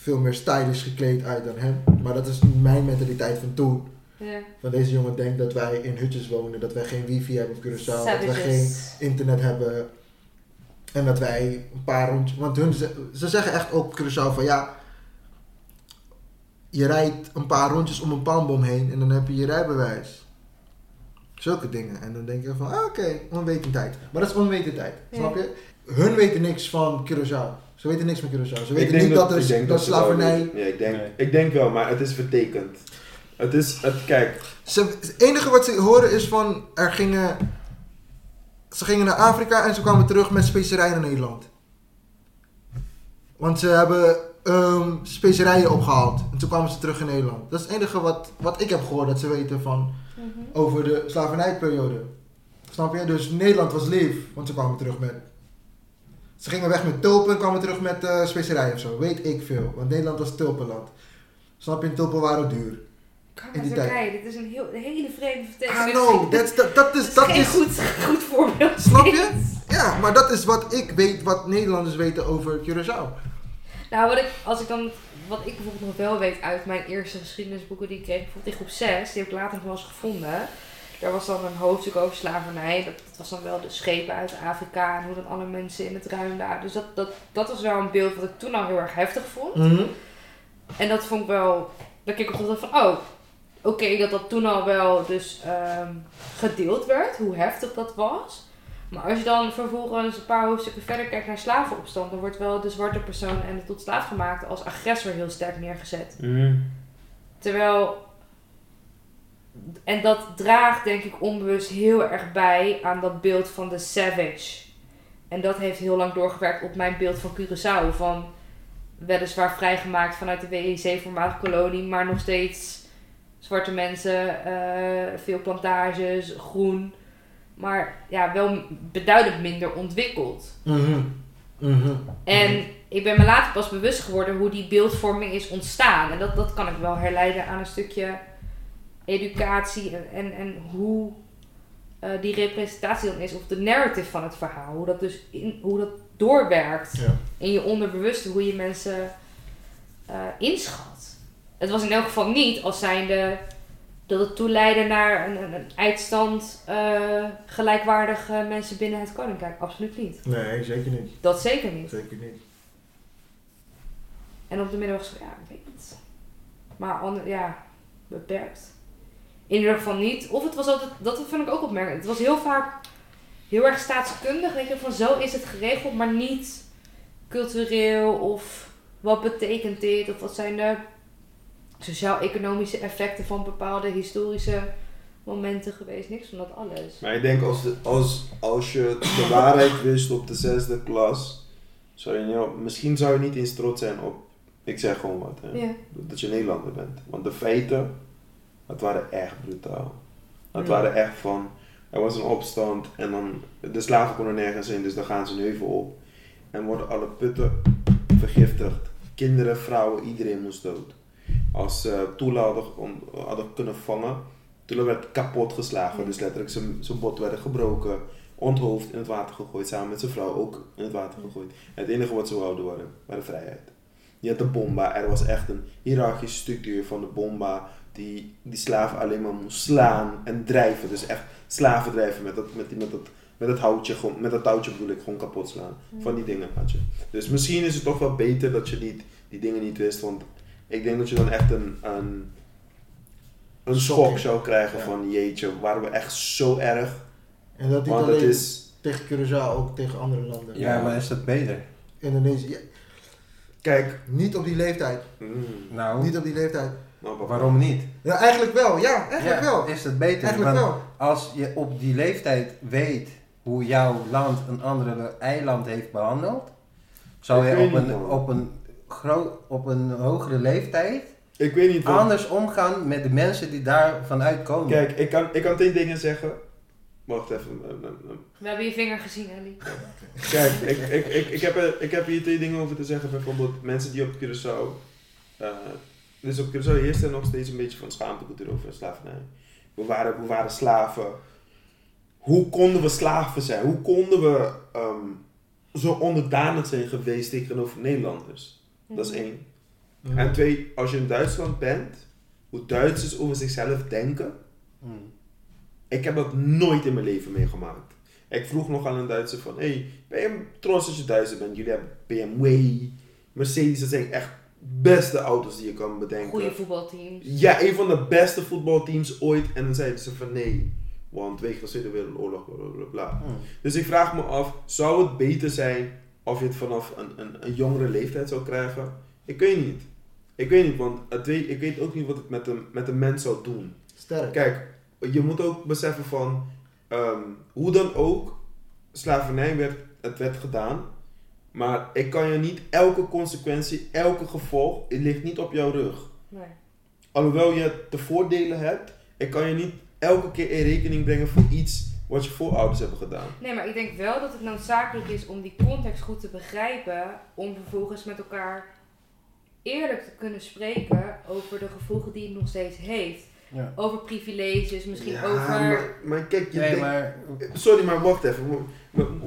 veel meer stylish gekleed uit dan hem. Maar dat is mijn mentaliteit van toen. Ja. Van deze jongen denkt dat wij in hutjes wonen, dat wij geen wifi hebben op Curaçao, dat wij geen internet hebben. En dat wij een paar rondjes. Want hun, ze, ze zeggen echt ook op Curaçao van ja. Je rijdt een paar rondjes om een palmboom heen en dan heb je je rijbewijs. Zulke dingen. En dan denk je van ah, oké, onwetendheid. Maar dat is onwetendheid, Ja. snap je? Hun weten niks van Curaçao. Ze weten niks van Curaçao. Ze weten niet dat, er denk dat wel slavernij. Ja, ik denk, Nee. ik denk wel, maar het is vertekend. Het is, het, kijk, Ze, het enige wat ze horen is van er gingen. Ze gingen naar Afrika en ze kwamen terug met specerijen naar Nederland. Want ze hebben ehm, specerijen opgehaald. En toen kwamen ze terug in Nederland. Dat is het enige wat, wat ik heb gehoord dat ze weten van Mhm. over de slavernijperiode. Snap je? Dus Nederland was lief, want ze kwamen terug met. Ze gingen weg met tulpen en kwamen terug met eh, specerijen of zo. Weet ik veel. Want Nederland was tulpenland. Snap je? En tulpen waren duur. Turkije, dit is een, heel, een hele vreemde vertekening. know, [laughs] that's, dat, dat Dit is, dat geen is, goed, goed voorbeeld. Snap je? [laughs] Ja, maar dat is wat ik weet, wat Nederlanders weten over Curaçao. Nou, wat ik, als ik dan, wat ik bijvoorbeeld nog wel weet uit mijn eerste geschiedenisboeken die ik kreeg, bijvoorbeeld in groep 6, die heb ik later nog wel eens gevonden. Daar was dan een hoofdstuk over slavernij. Dat, dat was dan wel de schepen uit Afrika en hoe dan alle mensen in het ruim daar. Dus dat, dat, dat was wel een beeld wat ik toen al heel erg heftig vond. En dat vond ik wel, dat keek ik op van, oh, oké, dat dat toen al wel dus ehm, gedeeld werd, hoe heftig dat was. Maar als je dan vervolgens een paar hoofdstukken verder kijkt naar slavenopstand, dan wordt wel de zwarte persoon en de tot slaaf gemaakt als agressor heel sterk neergezet. Terwijl, en dat draagt denk ik onbewust heel erg bij aan dat beeld van de savage. En dat heeft heel lang doorgewerkt op mijn beeld van Curaçao. Van weliswaar vrijgemaakt vanuit de WIC, voormalige kolonie, maar nog steeds zwarte mensen, eh, veel plantages, groen. Maar ja, wel beduidend minder ontwikkeld. Mhm. Mhm. En ik ben me later pas bewust geworden hoe die beeldvorming is ontstaan. En dat, dat kan ik wel herleiden aan een stukje educatie en, en, en hoe eh, die representatie dan is, of de narrative van het verhaal. Hoe dat dus in, hoe dat doorwerkt Ja. in je onderbewuste, hoe je mensen eh, inschat. Het was in elk geval niet als zijnde dat het toeleidde naar een, een, een eindstand eh, gelijkwaardige mensen binnen het koninkrijk. Absoluut niet. Nee, zeker niet. Dat zeker niet. Zeker niet. En op de middag was ja, ik weet het. Maar ja, beperkt. In ieder geval niet. Of het was altijd, dat vind ik ook opmerkelijk. Het was heel vaak heel erg staatskundig. Weet je, van zo is het geregeld, maar niet cultureel of wat betekent dit of wat zijn de sociaal-economische effecten van bepaalde historische momenten geweest. Niks van dat alles. Maar ik denk als, de, als, als je de waarheid wist op de zesde klas, zou je niet, misschien zou je niet eens trots zijn op, ik zeg gewoon wat, hè, Ja. dat je Nederlander bent. Want de feiten, het waren echt brutaal. Het Ja. waren echt van, er was een opstand en dan, de slaven konden nergens in, dus dan gaan ze een heuvel op. En worden alle putten vergiftigd. Kinderen, vrouwen, iedereen moest dood. Als ze Tula hadden, om- hadden kunnen vangen, Tula werd kapot geslagen. Dus letterlijk zijn, zijn bot werden gebroken, onthoofd in het water gegooid, samen met zijn vrouw ook in het water gegooid. En het enige wat ze wouden waren, waren vrijheid. Je had de bomba, er was echt een hiërarchische structuur van de bomba die die slaven alleen maar moest slaan en drijven. Dus echt slaven drijven met dat, met die, met dat, met dat houtje, gewoon, met dat touwtje bedoel ik, gewoon kapot slaan. Van die dingen had je. Dus misschien is het toch wel beter dat je niet, die dingen niet wist, want ik denk dat je dan echt een, een, een schok zou krijgen Ja. van jeetje, waren we echt zo erg? En dat niet Want het alleen is, tegen Curaçao, ook tegen andere landen. Ja, maar is dat beter? Indonesië. Ja, kijk, niet op die leeftijd. mm, Nou, Niet op die leeftijd. nou, waarom niet? Ja, eigenlijk wel. Ja, eigenlijk Ja, wel. Is dat beter? Eigenlijk Want wel. als je op die leeftijd weet hoe jouw land een andere eiland heeft behandeld, zou je op een, op, een op een hogere leeftijd Ik weet niet wat. anders omgaan met de mensen die daar vanuit komen. Kijk, ik kan, ik kan twee dingen zeggen. Wacht even. eh, eh, eh. We hebben je vinger gezien, Ellie. Kijk, ik, ik, ik, ik, heb, er- ik heb hier twee dingen over te zeggen. Bijvoorbeeld mensen die op Curaçao... eh, dus op Curaçao heerst er nog steeds een beetje van schaamtecultuur over slavernij. We waren, we waren slaven. Hoe konden we slaven zijn? Hoe konden we ehm, zo onderdanig zijn geweest tegenover Nederlanders? Dat is één. En twee, als je in Duitsland bent, hoe Duitsers over zichzelf denken... Hmm. Ik heb dat nooit in mijn leven meegemaakt. Ik vroeg nog aan een Duitser van, hey, ben je trots als je Duitser bent? Jullie hebben BMW, Mercedes, dat zijn echt beste auto's die je kan bedenken. Goede voetbalteams. Ja, een van de beste voetbalteams ooit. En dan zeiden ze van nee, want wegens de Tweede Wereldoorlog, bla bla bla. Dus ik vraag me af, zou het beter zijn of je het vanaf een, een, een jongere leeftijd zou krijgen? Ik weet niet. Ik weet niet, want het weet, ik weet ook niet wat het met een, met een mens zou doen. Sterk. Kijk, je moet ook beseffen van ehm, hoe dan ook, slavernij werd, het werd gedaan. Maar ik kan je niet elke consequentie, elke gevolg, het ligt niet op jouw rug. Nee. Alhoewel je de voordelen hebt, ik kan je niet elke keer in rekening brengen voor iets wat je voorouders hebben gedaan. Nee, maar ik denk wel dat het noodzakelijk is om die context goed te begrijpen. Om vervolgens met elkaar eerlijk te kunnen spreken over de gevolgen die het nog steeds heeft. Ja. Over privileges, misschien Ja, over. Maar, maar kijk, je Nee, denkt- maar Sorry, maar wacht even.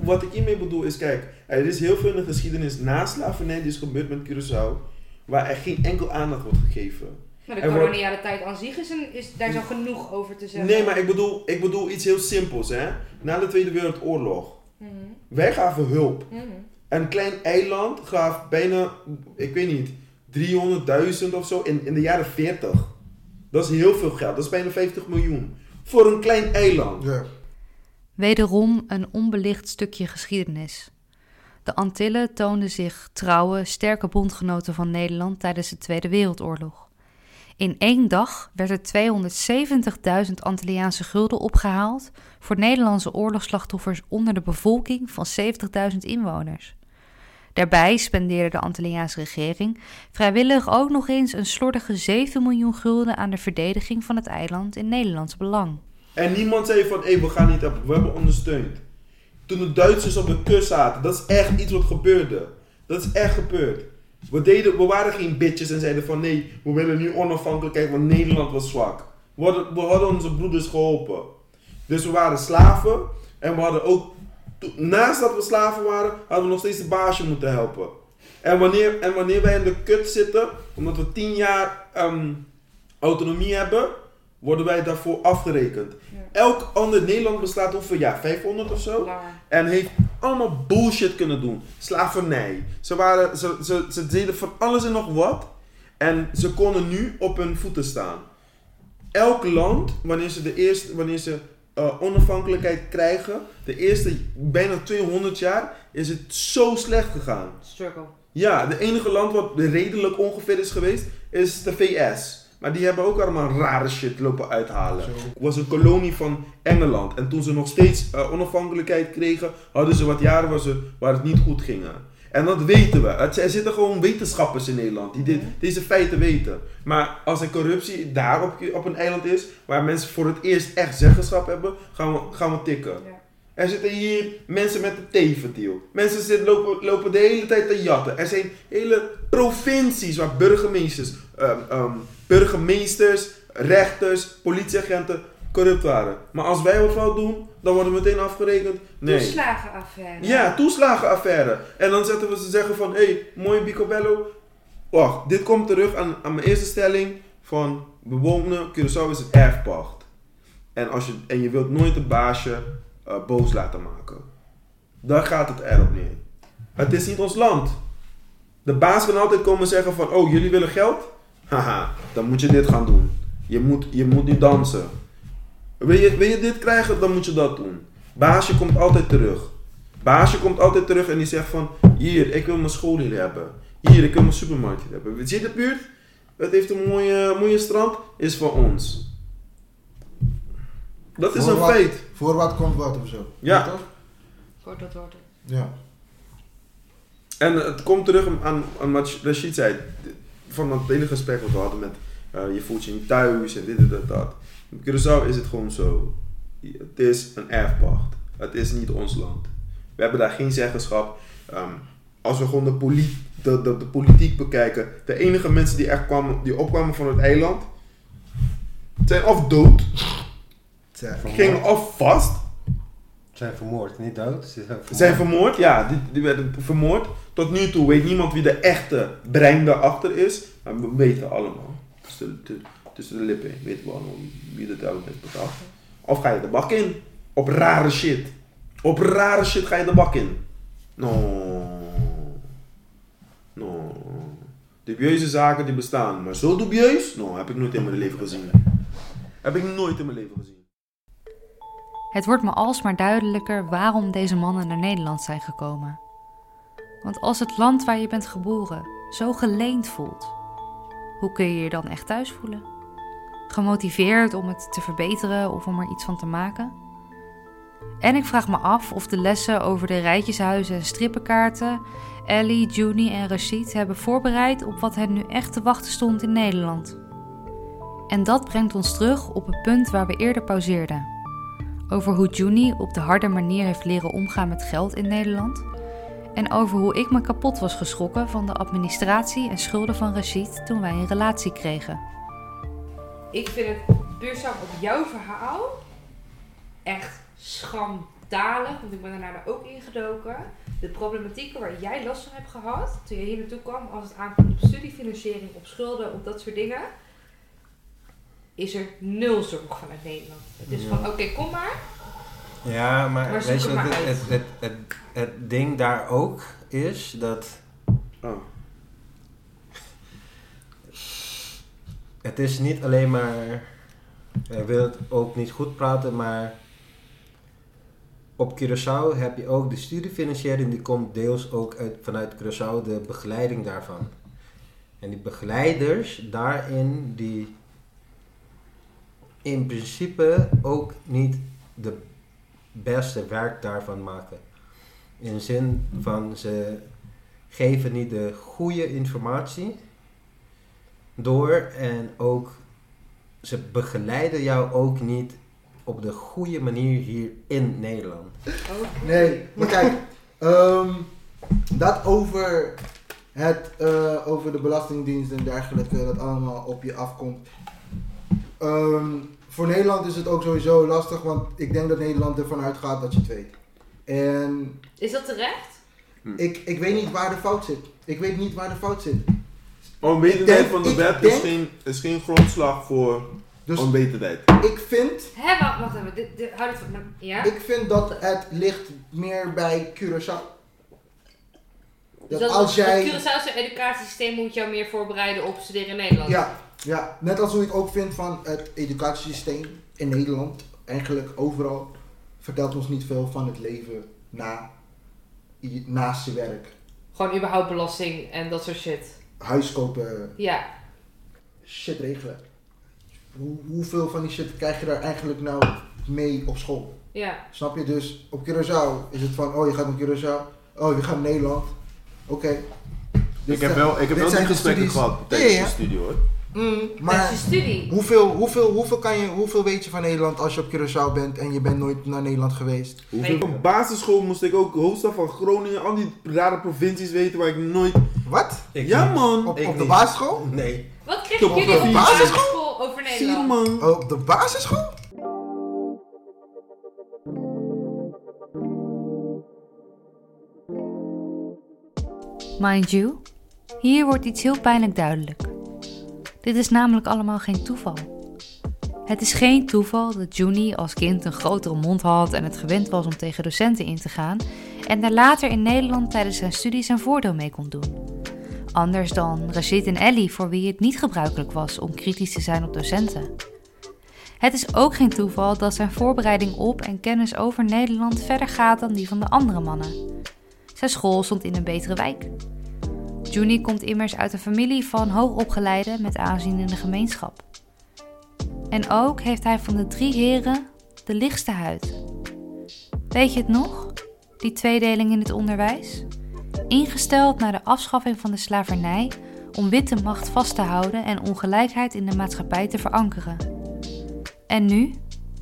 Wat ik hiermee bedoel is, kijk, er is heel veel in de geschiedenis na slavernij die is gebeurd met Curaçao, waar er geen enkel aandacht wordt gegeven. Nou, de koloniale tijd aan zich is, een, is daar al genoeg over te zeggen. Nee, maar ik bedoel, ik bedoel iets heel simpels, hè. Na de Tweede Wereldoorlog, Mhm, wij gaven hulp. mhm. Een klein eiland gaf bijna, ik weet niet, 300.000 of zo in, in de jaren 40. Dat is heel veel geld, dat is bijna 50 miljoen. Voor een klein eiland. Ja. Wederom een onbelicht stukje geschiedenis. De Antillen toonden zich trouwe, sterke bondgenoten van Nederland tijdens de Tweede Wereldoorlog. In één dag werd er 270.000 Antilliaanse gulden opgehaald voor Nederlandse oorlogsslachtoffers onder de bevolking van 70.000 inwoners. Daarbij spendeerde de Antilliaanse regering vrijwillig ook nog eens een slordige 7 miljoen gulden aan de verdediging van het eiland in Nederlands belang. En niemand zei van, we gaan niet we hebben ondersteund. Toen de Duitsers op de kust zaten, dat is echt iets wat gebeurde. Dat is echt gebeurd. We, deden, we waren geen bitches en zeiden van, nee, we willen nu onafhankelijkheid, want Nederland was zwak. We hadden, we hadden onze broeders geholpen. Dus we waren slaven en we hadden ook, naast dat we slaven waren, hadden we nog steeds de baasje moeten helpen. En wanneer, en wanneer wij in de kut zitten, omdat we tien jaar ehm, autonomie hebben, worden wij daarvoor afgerekend. Ja. Elk ander Nederland bestaat hoeveel jaar? 500 of zo? En heeft allemaal bullshit kunnen doen. Slavernij. Ze, waren, ze, ze, ze deden van alles en nog wat. En ze konden nu op hun voeten staan. Elk land, wanneer ze, de eerste, wanneer ze eh, onafhankelijkheid krijgen, de eerste bijna 200 jaar, is het zo slecht gegaan. Struggle. Ja, de enige land wat redelijk ongeveer is geweest, is de VS. Maar die hebben ook allemaal rare shit lopen uithalen. Het was een kolonie van Engeland. En toen ze nog steeds eh, onafhankelijkheid kregen, hadden ze wat jaren waar, ze, waar het niet goed ging. En dat weten we. Het, er zitten gewoon wetenschappers in Nederland die dit, deze feiten weten. Maar als er corruptie daar op, op een eiland is, waar mensen voor het eerst echt zeggenschap hebben, gaan we, gaan we tikken. Ja. Er zitten hier mensen met een tevendeal. Mensen zitten, lopen, lopen de hele tijd te jatten. Er zijn hele provincies waar burgemeesters, ehm, ehm, burgemeesters, rechters, politieagenten corrupt waren. Maar als wij wat fout doen, dan worden we meteen afgerekend. Nee. Toeslagenaffaire. Ja, toeslagenaffaire. En dan zetten we ze zeggen van, hé, hey, mooi Bicobello. Wacht, dit komt terug aan, aan mijn eerste stelling van bewonen Curaçao is het erfpacht. En, als je, en je wilt nooit een baasje eh, boos laten maken. Daar gaat het erop neer. Het is niet ons land. De baas kan altijd komen zeggen van, oh, jullie willen geld? Haha, dan moet je dit gaan doen. Je moet, je moet nu dansen. Wil je, wil je dit krijgen, dan moet je dat doen. Baasje komt altijd terug. Baasje komt altijd terug en die zegt van... Hier, ik wil mijn school hier hebben. Hier, ik wil mijn supermarkt hier hebben. Zie je de buurt? Het heeft een mooie, mooie strand. Is van ons. Dat is Voor een wat? feit. Voor wat komt wat of zo. Ja. Toch? Wordt dat wordt het. Ja. En het komt terug aan, aan wat Rashid zei. Van dat hele gesprek wat we hadden met eh, je voelt je niet thuis en dit en dat, dat. Op Curaçao is het gewoon zo. Het is een erfpacht. Het is niet ons land. We hebben daar geen zeggenschap. Ehm, als we gewoon de, de, de, de politiek bekijken. De enige mensen die echt kwamen, die opkwamen van het eiland. Zijn of dood. Gingen of vast. Zijn vermoord, niet dood. Ze zijn vermoord. Ja, die, die werden vermoord. Tot nu toe weet niemand wie de echte brein daarachter is. Maar we weten allemaal. Tussen de, tussen de lippen weten we allemaal wie de duivel heeft betaald. Of ga je de bak in. Op rare shit. Op rare shit ga je de bak in. No. No. Dubieuze zaken die bestaan. Maar zo dubieus? No, heb ik nooit in mijn leven gezien. Heb ik nooit in mijn leven gezien. Het wordt me alsmaar duidelijker waarom deze mannen naar Nederland zijn gekomen. Want als het land waar je bent geboren zo geleend voelt, hoe kun je je dan echt thuis voelen? Gemotiveerd om het te verbeteren of om er iets van te maken? En ik vraag me af of de lessen over de rijtjeshuizen en strippenkaarten Ellie, Juni en Rashid hebben voorbereid op wat hen nu echt te wachten stond in Nederland. En dat brengt ons terug op het punt waar we eerder pauzeerden over hoe Juni op de harde manier heeft leren omgaan met geld in Nederland. En over hoe ik me kapot was geschrokken van de administratie en schulden van Rashid toen wij een relatie kregen. Ik vind het puur samen op jouw verhaal echt schandalig. Want ik ben daarna ook ingedoken. De problematieken waar jij last van hebt gehad toen je hier naartoe kwam als het aankomt op studiefinanciering, op schulden, op dat soort dingen. Is er nul zorg vanuit Nederland. Het is van, oké, kom maar. Ja, maar, weet je het wat het, het, het, het, het ding daar ook is? Dat Oh. het is niet alleen maar... Ik wil het ook niet goed praten, maar... Op Curaçao heb je ook de studiefinanciering, die komt deels ook uit, vanuit Curaçao, de begeleiding daarvan. En die begeleiders daarin, die in principe ook niet de beste werk daarvan maken. In de zin van ze geven niet de goede informatie door en ook ze begeleiden jou ook niet op de goede manier hier in Nederland. Nee, maar kijk, ehm, dat over, het, eh, over de belastingdienst en dergelijke, dat allemaal op je afkomt. Ehm, voor Nederland is het ook sowieso lastig, want ik denk dat Nederland ervan uitgaat dat je het weet. En Is dat terecht? ik, ik weet niet waar de fout zit. Ik weet niet waar de fout zit. Onwetendheid denk- van de wet is geen, is geen grondslag voor Dus onwetendheid. ik vind, Hé, wacht, wacht even. Dit, dit, houd het van. Ja? ik vind dat het ligt meer bij Curaçao. Dus Dat als jij... Het Curaçaose educatiesysteem moet jou meer voorbereiden op studeren in Nederland. Ja, ja, net als hoe ik ook vind van het educatiesysteem in Nederland, eigenlijk overal, vertelt ons niet veel van het leven na, naast je werk. Gewoon überhaupt belasting en dat soort shit. Huis kopen, Ja. shit regelen. Hoe, hoeveel van die shit krijg je daar eigenlijk nou mee op school? Ja. Snap je? Dus op Curaçao is het van, oh je gaat naar Curaçao, oh je gaat naar Nederland. Oké. Dit Ik heb zijn- wel, ik heb wel die zijn gesprekken gehad tijdens de studie hoor. Mm, Dat maar is je studie. Hoeveel, hoeveel, hoeveel, kan je, hoeveel weet je van Nederland als je op Curaçao bent en je bent nooit naar Nederland geweest? Hoeveel op basisschool moest ik ook hoofdstad van Groningen, al die rare provincies weten waar ik nooit... Wat? Ik ja niet. man! Op, Ik op de basisschool? Nee. Wat kregen Op jullie de op de basisschool? over Zie Nederland? man! Oh, op de basisschool? Mind you, hier wordt iets heel pijnlijk duidelijk. Dit is namelijk allemaal geen toeval. Het is geen toeval dat Juni als kind een grotere mond had en het gewend was om tegen docenten in te gaan en daar later in Nederland tijdens zijn studie zijn voordeel mee kon doen. Anders dan Rashid en Ellie, voor wie het niet gebruikelijk was om kritisch te zijn op docenten. Het is ook geen toeval dat zijn voorbereiding op en kennis over Nederland verder gaat dan die van de andere mannen. Zijn school stond in een betere wijk. Juni komt immers uit een familie van hoogopgeleiden met aanzien in de gemeenschap. En ook heeft hij van de drie heren de lichtste huid. Weet je het nog? die tweedeling in het onderwijs? Ingesteld na de afschaffing van de slavernij om witte macht vast te houden en ongelijkheid in de maatschappij te verankeren. En nu,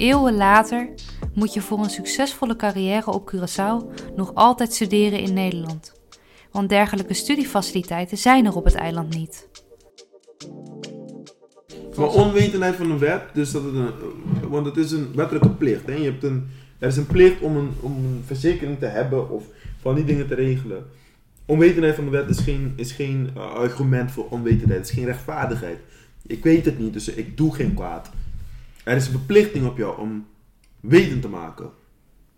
eeuwen later, moet je voor een succesvolle carrière op Curaçao nog altijd studeren in Nederland. Want dergelijke studiefaciliteiten zijn er op het eiland niet. Maar onwetendheid van een wet, dus dat het een, want het is een wettelijke plicht. Hè? Je hebt een, er is een plicht om een, om een verzekering te hebben of van die dingen te regelen. Onwetendheid van de wet is geen, is geen eh, argument voor onwetendheid, het is geen rechtvaardigheid. Ik weet het niet, dus ik doe geen kwaad. Er is een verplichting op jou om weten te maken.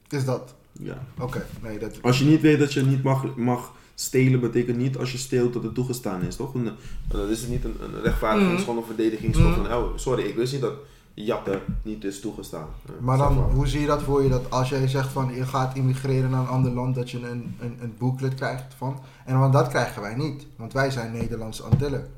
Is dat? Ja. Oké, nee, dat... Als je niet weet dat je niet mag, mag stelen, betekent niet als je steelt dat het toegestaan is, toch? Een, dan is het niet een, een rechtvaardigingsgrond of verdedigingsgrond Mm. van, oh, sorry, ik wist niet dat jatten niet is toegestaan. Eh, Maar dan, hoe zie je dat voor je? Dat als jij zegt van je gaat immigreren naar een ander land, dat je een, een, een booklet krijgt van. En want dat krijgen wij niet, want wij zijn Nederlandse Antillen.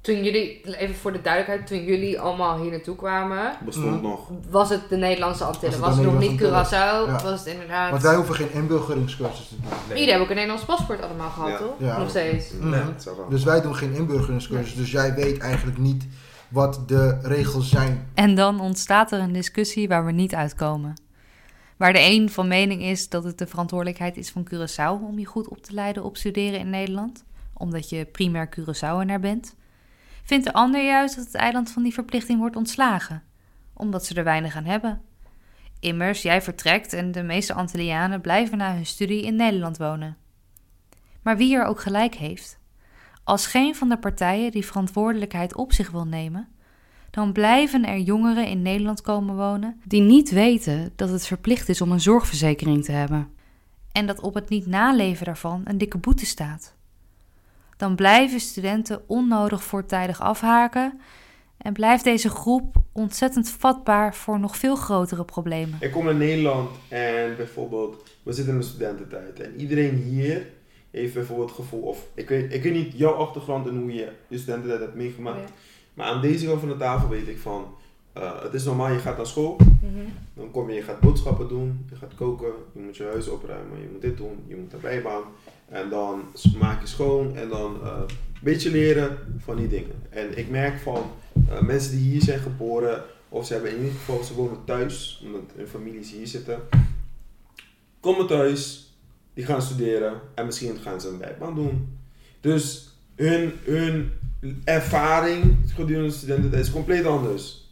Toen jullie, even voor de duidelijkheid, toen jullie allemaal hier naartoe kwamen, bestond Mm. nog. was het de Nederlandse Antillen. Was Was het nog niet Curaçao, Ja. was het inderdaad... Want wij hoeven geen inburgeringscursus te doen. Jullie hebben ook een Nederlands paspoort allemaal gehad, Ja. toch? Ja. Nog steeds. Mhm. Dus wij doen geen inburgeringscursus, dus jij weet eigenlijk niet wat de regels zijn. En dan ontstaat er een discussie waar we niet uitkomen. Waar de een van mening is dat het de verantwoordelijkheid is van Curaçao om je goed op te leiden op studeren in Nederland, omdat je primair Curaçaoenaar bent, vindt de ander juist dat het eiland van die verplichting wordt ontslagen, omdat ze er weinig aan hebben. Immers, jij vertrekt en de meeste Antillianen blijven na hun studie in Nederland wonen. Maar wie er ook gelijk heeft, als geen van de partijen die verantwoordelijkheid op zich wil nemen, dan blijven er jongeren in Nederland komen wonen die niet weten dat het verplicht is om een zorgverzekering te hebben. En dat op het niet naleven daarvan een dikke boete staat. Dan blijven studenten onnodig voortijdig afhaken en blijft deze groep ontzettend vatbaar voor nog veel grotere problemen. Ik kom naar Nederland en bijvoorbeeld, we zitten in de studententijd. En iedereen hier heeft bijvoorbeeld het gevoel, of ik weet, ik weet niet jouw achtergrond en hoe je je studententijd hebt meegemaakt. Ja. Maar aan deze kant van de tafel weet ik van, eh, het is normaal, je gaat naar school, Mhm. dan kom je, je gaat boodschappen doen, je gaat koken, je moet je huis opruimen, je moet dit doen, je moet een bijbaan. En dan maak je schoon en dan eh, een beetje leren van die dingen. En ik merk van eh, mensen die hier zijn geboren, of ze hebben in ieder geval, ze wonen thuis, omdat hun families hier zitten, komen thuis, die gaan studeren en misschien gaan ze een bijbaan doen. Dus hun, hun ervaring gedurende de studententijd is compleet anders.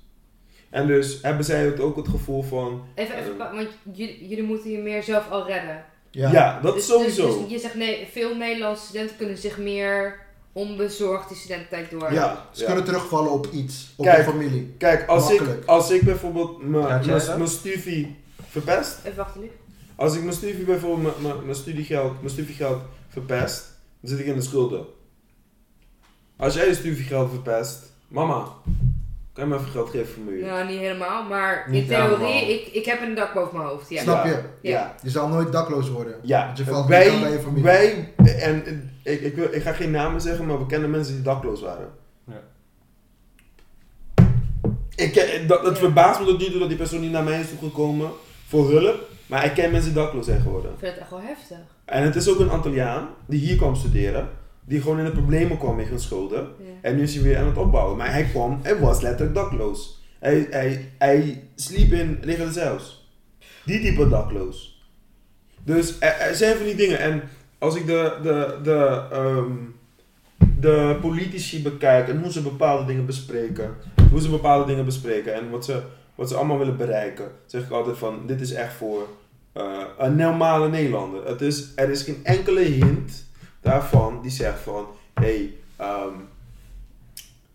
En dus hebben zij het ook het gevoel van, Even, even, pa- want jullie, jullie moeten je meer zelf al redden. Ja, dat Dus- sowieso. Dus, dus je zegt nee, veel Nederlandse studenten kunnen zich meer onbezorgd die studententijd door. ja, Ze ja. kunnen terugvallen op iets, op Kijk. de familie. Kijk, als ik, als ik bijvoorbeeld mijn- studie verpest, Even wachten, lief. als ik mijn studie bijvoorbeeld mijn studiegeld, mijn studiegeld verpest, dan zit ik in de schulden. Als jij je studiegeld verpest, mama, kan je me even geld geven voor mijn huur? Nou, niet helemaal, maar Niet in theorie, helemaal. ik, ik heb een dak boven mijn hoofd. Ja. Snap je? Ja. Je zal nooit dakloos worden. Ja, Want je valt niet aan bij je wij, familie. wij en, en ik, ik, wil, ik ga geen namen zeggen, maar we kennen mensen die dakloos waren. Ja. Ik, ken- dat, het Ja. verbaast me tot nu toe dat die persoon niet naar mij is toegekomen voor hulp, maar ik ken mensen die dakloos zijn geworden. Ik vind het echt wel heftig. En het is ook een Antilliaan die hier kwam studeren, die gewoon in de problemen kwam met schulden. Ja. En nu is hij weer aan het opbouwen. Maar hij kwam en was letterlijk dakloos. Hij, hij, hij sliep in liggende zelfs. Die type dakloos. Dus er, er zijn van die dingen. En als ik de, de, de, ehm, de politici bekijk en hoe ze bepaalde dingen bespreken. Hoe ze bepaalde dingen bespreken en wat ze, wat ze allemaal willen bereiken. Zeg ik altijd van, dit is echt voor eh, een normale Nederlander. Het is, er is geen enkele hint daarvan die zegt van, hé, hey, ehm,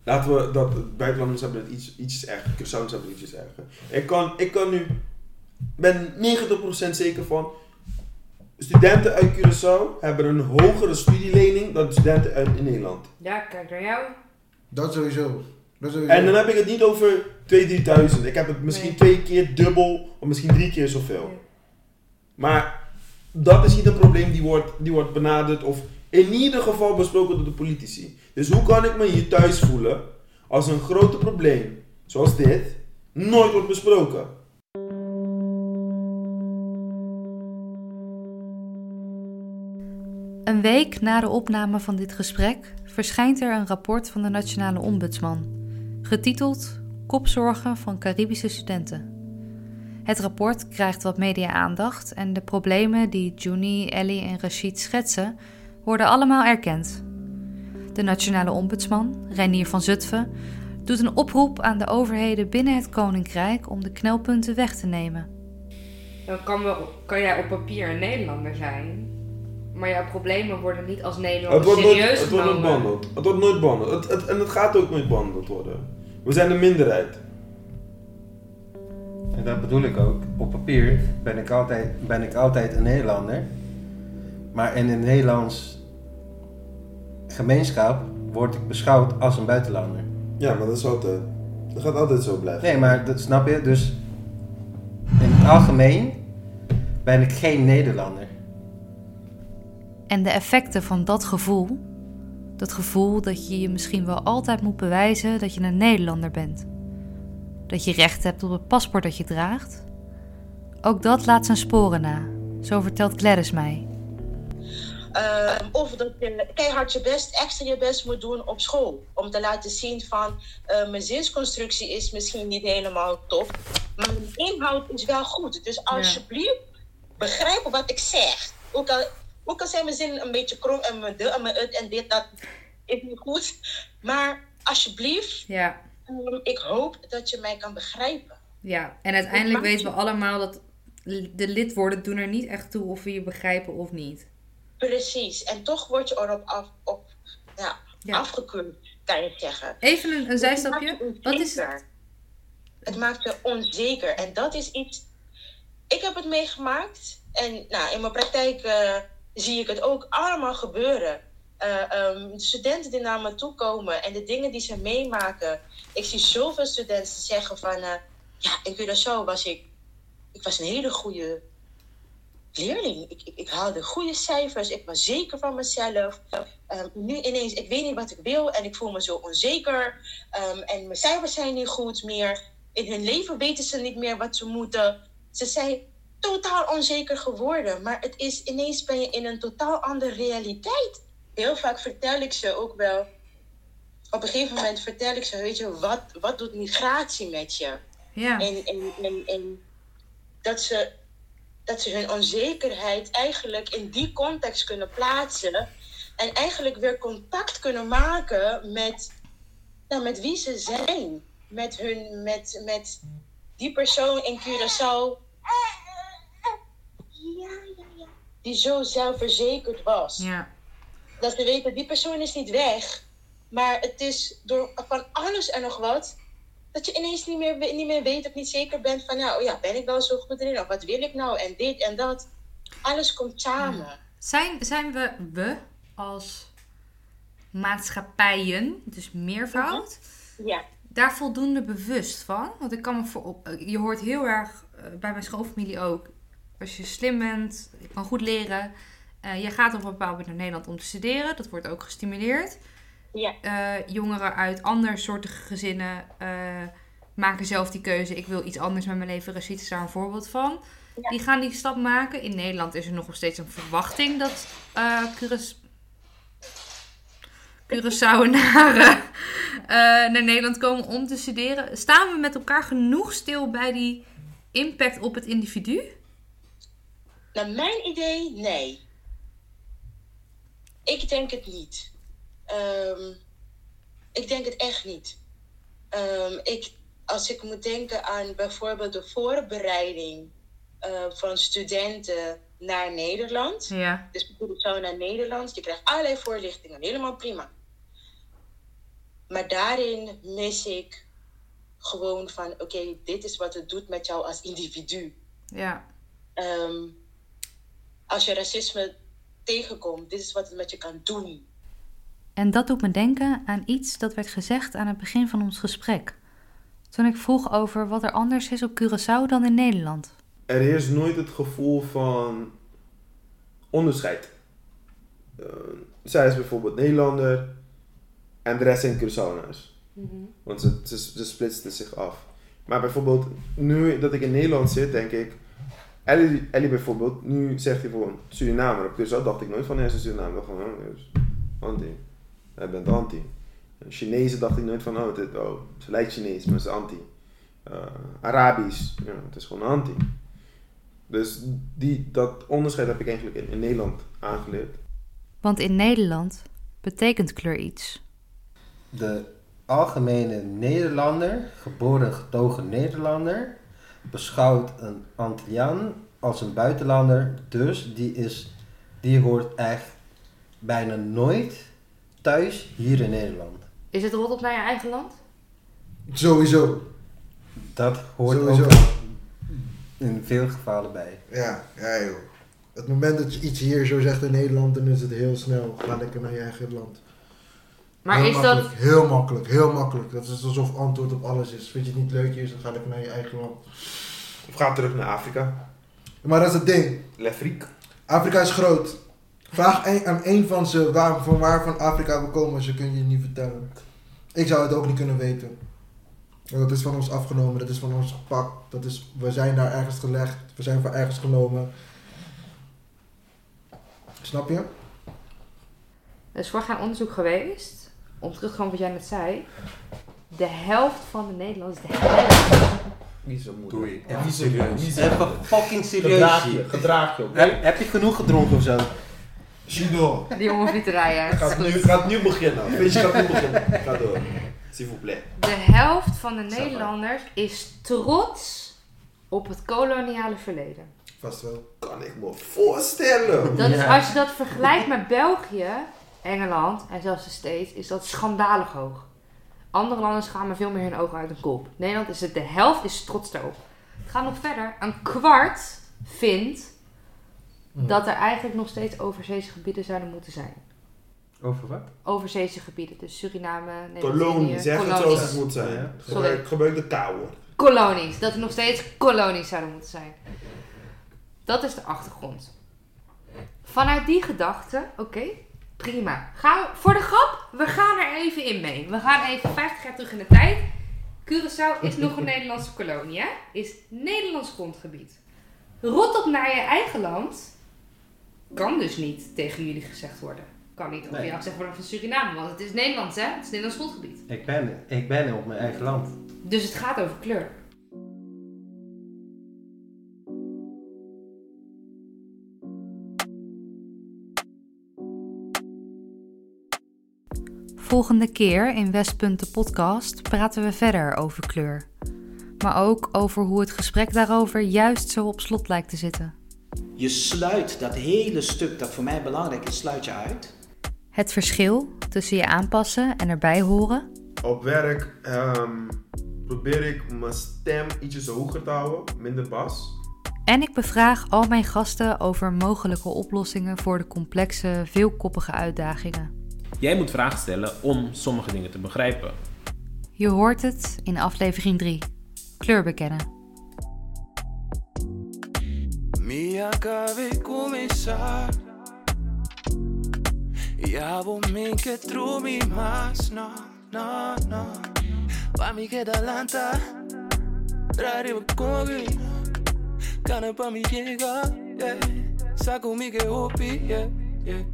laten we dat, buitenlanders hebben het iets, iets erger, Curaçao's hebben het iets erger. Ik kan, ik kan nu, ben 90% zeker van, studenten uit Curaçao hebben een hogere studielening dan studenten uit in Nederland. Ja, kijk naar jou. Dat sowieso. Dat sowieso. En dan heb ik het niet over 2.000, 3.000. Ik heb het misschien Nee. twee keer dubbel of misschien drie keer zoveel. Maar dat is niet een probleem die wordt, die wordt benaderd of in ieder geval besproken door de politici. Dus hoe kan ik me hier thuis voelen als een groot probleem, zoals dit, nooit wordt besproken? Een week na de opname van dit gesprek verschijnt er een rapport van de Nationale Ombudsman, getiteld Kopzorgen van Caribische studenten. Het rapport krijgt wat media-aandacht en de problemen die Juni, Ellie en Rashid schetsen, worden allemaal erkend. De Nationale Ombudsman, Reinier van Zutphen, doet een oproep aan de overheden binnen het Koninkrijk om de knelpunten weg te nemen. Dan kan, wel, kan jij op papier een Nederlander zijn, maar jouw problemen worden niet als Het Nederlander wordt nooit, serieus het wordt nooit genomen. behandeld. Het wordt nooit behandeld. Het, het, en het gaat ook nooit behandeld worden. We zijn de minderheid. En dat bedoel ik ook. Op papier ben ik altijd, ben ik altijd een Nederlander. Maar in een Nederlands gemeenschap word ik beschouwd als een buitenlander. Ja, maar dat is altijd. Dat gaat altijd zo blijven. Nee, maar dat snap je. Dus in het algemeen ben ik geen Nederlander. En de effecten van dat gevoel, dat gevoel dat je je misschien wel altijd moet bewijzen dat je een Nederlander bent, dat je recht hebt op het paspoort dat je draagt, ook dat laat zijn sporen na. Zo vertelt Gladys mij. Ehm, of dat je keihard je best, extra je best moet doen op school. Om te laten zien van eh, mijn zinsconstructie is misschien niet helemaal top. Maar mijn inhoud is wel goed. Dus alsjeblieft, begrijp wat ik zeg. Ook al, ook al zijn mijn zinnen een beetje krom en mijn de en mijn het en dit, dat is niet goed. Maar alsjeblieft, Ja, ehm, ik hoop dat je mij kan begrijpen. ja. En uiteindelijk weten we allemaal dat de lidwoorden doen er niet echt toe of we je begrijpen of niet. Precies. En toch word je erop af, op, ja, Ja. afgekeurd, kan je zeggen. Even een, een Het zijstapje. Wat is onzeker. Het maakt je onzeker. En dat is iets. Ik heb het meegemaakt. En nou, in mijn praktijk eh, zie ik het ook allemaal gebeuren. Ehm, studenten die naar me toe komen en de dingen die ze meemaken. Ik zie zoveel studenten zeggen van... eh, ja, in Curaçao was ik... Ik was een hele goede leerling. Ik, ik, ik haalde goede cijfers. Ik was zeker van mezelf. Ehm, nu ineens, ik weet niet wat ik wil en ik voel me zo onzeker. Ehm, en mijn cijfers zijn niet goed meer. In hun leven weten ze niet meer wat ze moeten. Ze zijn totaal onzeker geworden. Maar het is ineens ben je in een totaal andere realiteit. Heel vaak vertel ik ze ook wel. Op een gegeven moment vertel ik ze, weet je, wat, wat doet migratie met je? Ja. En, en, en, en dat, ze, dat ze hun onzekerheid eigenlijk in die context kunnen plaatsen. En eigenlijk weer contact kunnen maken met, nou, met wie ze zijn. Met, hun, met, met die persoon in Curaçao. Ja, ja, ja. Die zo zelfverzekerd was Ja. Dat ze weten, die persoon is niet weg. Maar het is door van alles en nog wat, dat je ineens niet meer, niet meer weet of niet zeker bent van, nou ja, ben ik wel zo goed erin? Of wat wil ik nou? En dit en dat. Alles komt samen. Zijn, zijn we, we als maatschappijen, dus meervoud, Ja, daar voldoende bewust van? Want ik kan me voor je hoort heel erg eh, bij mijn schoonfamilie ook. Als je slim bent, je kan goed leren. Eh, je gaat op een bepaald moment naar Nederland om te studeren. Dat wordt ook gestimuleerd. ja, Eh, jongeren uit andere soorten gezinnen eh, maken zelf die keuze. Ik wil iets anders met mijn leven. Rashid is daar een voorbeeld van. Ja. Die gaan die stap maken. In Nederland is er nog steeds een verwachting dat eh Curaçao Curaçaoenaren [laughs] naar Nederland komen om te studeren. Staan we met elkaar genoeg stil bij die impact op het individu? naar mijn idee, nee. Ik denk het niet. Ehm, ik denk het echt niet. Ehm, ik, als ik moet denken aan bijvoorbeeld de voorbereiding eh, van studenten naar Nederland. Ja. Dus bijvoorbeeld zo naar Nederland. Je krijgt allerlei voorlichtingen. Helemaal prima. Maar daarin mis ik gewoon van... Oké, dit is wat het doet met jou als individu. Ja. Ehm, als je racisme tegenkomt, dit is wat het met je kan doen. En dat doet me denken aan iets dat werd gezegd aan het begin van ons gesprek. Toen ik vroeg over wat er anders is op Curaçao dan in Nederland. Er heerst nooit het gevoel van onderscheid. Eh, zij is bijvoorbeeld Nederlander en de rest zijn Curaçaoënaars. Want ze, ze, ze splitsten zich af. Maar bijvoorbeeld, nu dat ik in Nederland zit, denk ik... Ellie, Ellie bijvoorbeeld, nu zegt hij gewoon Suriname. Op Curaçao dacht ik nooit van hij is een Suriname. Ik dacht van, oh, dus anti. Hij bent anti. Een Chinezen dacht ik nooit van, oh, dit, oh ze lijkt Chinees, maar ze is anti. Eh, Arabisch, ja, het is gewoon anti. Dus die, dat onderscheid heb ik eigenlijk in, in Nederland aangeleerd. Want in Nederland betekent kleur iets. De algemene Nederlander, geboren en getogen Nederlander, beschouwt een Antilliaan als een buitenlander. Dus die, is, die hoort echt bijna nooit thuis hier in Nederland. Is het rot op naar je eigen land? Sowieso. Dat hoort Sowieso. ook in veel gevallen bij. Ja, ja joh. Het moment dat je iets hier zo zegt in Nederland, dan is het heel snel. Ga lekker naar je eigen land. Maar heel is dat... makkelijk, Heel makkelijk, heel makkelijk. Dat is alsof antwoord op alles is. Vind je het niet leuk hier, dan ga lekker naar je eigen land. Of ga terug naar Afrika. Maar dat is het ding. Lefriek. Afrika is groot. Vraag een, aan een van ze waar, van waar van Afrika we komen, ze kunnen je niet vertellen. Ik zou het ook niet kunnen weten. Want dat is van ons afgenomen, dat is van ons gepakt. Dat is, we zijn daar ergens gelegd, we zijn van ergens genomen. Snap je? Er is vorig jaar een onderzoek geweest, om terug te komen wat jij net zei. De helft van de Nederlanders, de helft, Niet zo moeilijk. Doei. Even Niet serieus. Even fucking serieus Gedraag je, gedraag je? Heb, heb je genoeg gedronken of zo? Chido. die jongen hoeft niet te rijden. Gaat nu, gaat nu beginnen. Weet je, gaat nu beginnen. Ga door. S'il vous plaît. De helft van de Nederlanders is trots op het koloniale verleden. Vast wel. Kan ik me voorstellen. Dat is, als je dat vergelijkt met België, Engeland en zelfs de States, is dat schandalig hoog. Andere landen schamen veel meer hun ogen uit hun kop. Nederland is het de helft is trots daarop. Het gaat nog verder. Een kwart vindt dat er eigenlijk nog steeds overzeese gebieden zouden moeten zijn. Over wat? Overzeese gebieden, dus Suriname, Kolonie, Nederland, zeg het zoals het moet zijn. Gebruik, gebruik de K-woord. kolonies. Dat er nog steeds kolonies zouden moeten zijn. Dat is de achtergrond. Vanuit die gedachte, oké, prima. Ga, voor de grap, we gaan er even in mee. We gaan even 50 jaar terug in de tijd. Curaçao is nog een [laughs] Nederlandse kolonie, hè? Is Nederlands grondgebied. Rot op naar je eigen land kan dus niet tegen jullie gezegd worden. Kan niet over Nee. jou gezegd worden van Suriname, want het is Nederlands, hè? Het is Nederlands grondgebied. Ik ben, ik ben op mijn eigen land. Dus het gaat over kleur. Volgende keer in Westpunt de podcast praten we verder over kleur. Maar ook over hoe het gesprek daarover juist zo op slot lijkt te zitten. Je sluit dat hele stuk dat voor mij belangrijk is, sluit je uit. Het verschil tussen je aanpassen en erbij horen. Op werk ehm, probeer ik mijn stem ietsjes hoger te houden, minder bas. En ik bevraag al mijn gasten over mogelijke oplossingen voor de complexe, veelkoppige uitdagingen. Jij moet vragen stellen om sommige dingen te begrijpen. Je hoort het in aflevering 3. Kleur bekennen. Me acabei começar Ya vou me que trumi mas no, no, no Pa mi que lanta Trare comigo Cana pa mi llega yeah. Saco mi que hopi yeah, yeah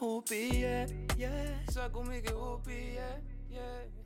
Hopi yeah, yeah Saco mi que hopi yeah, yeah Hopi yeah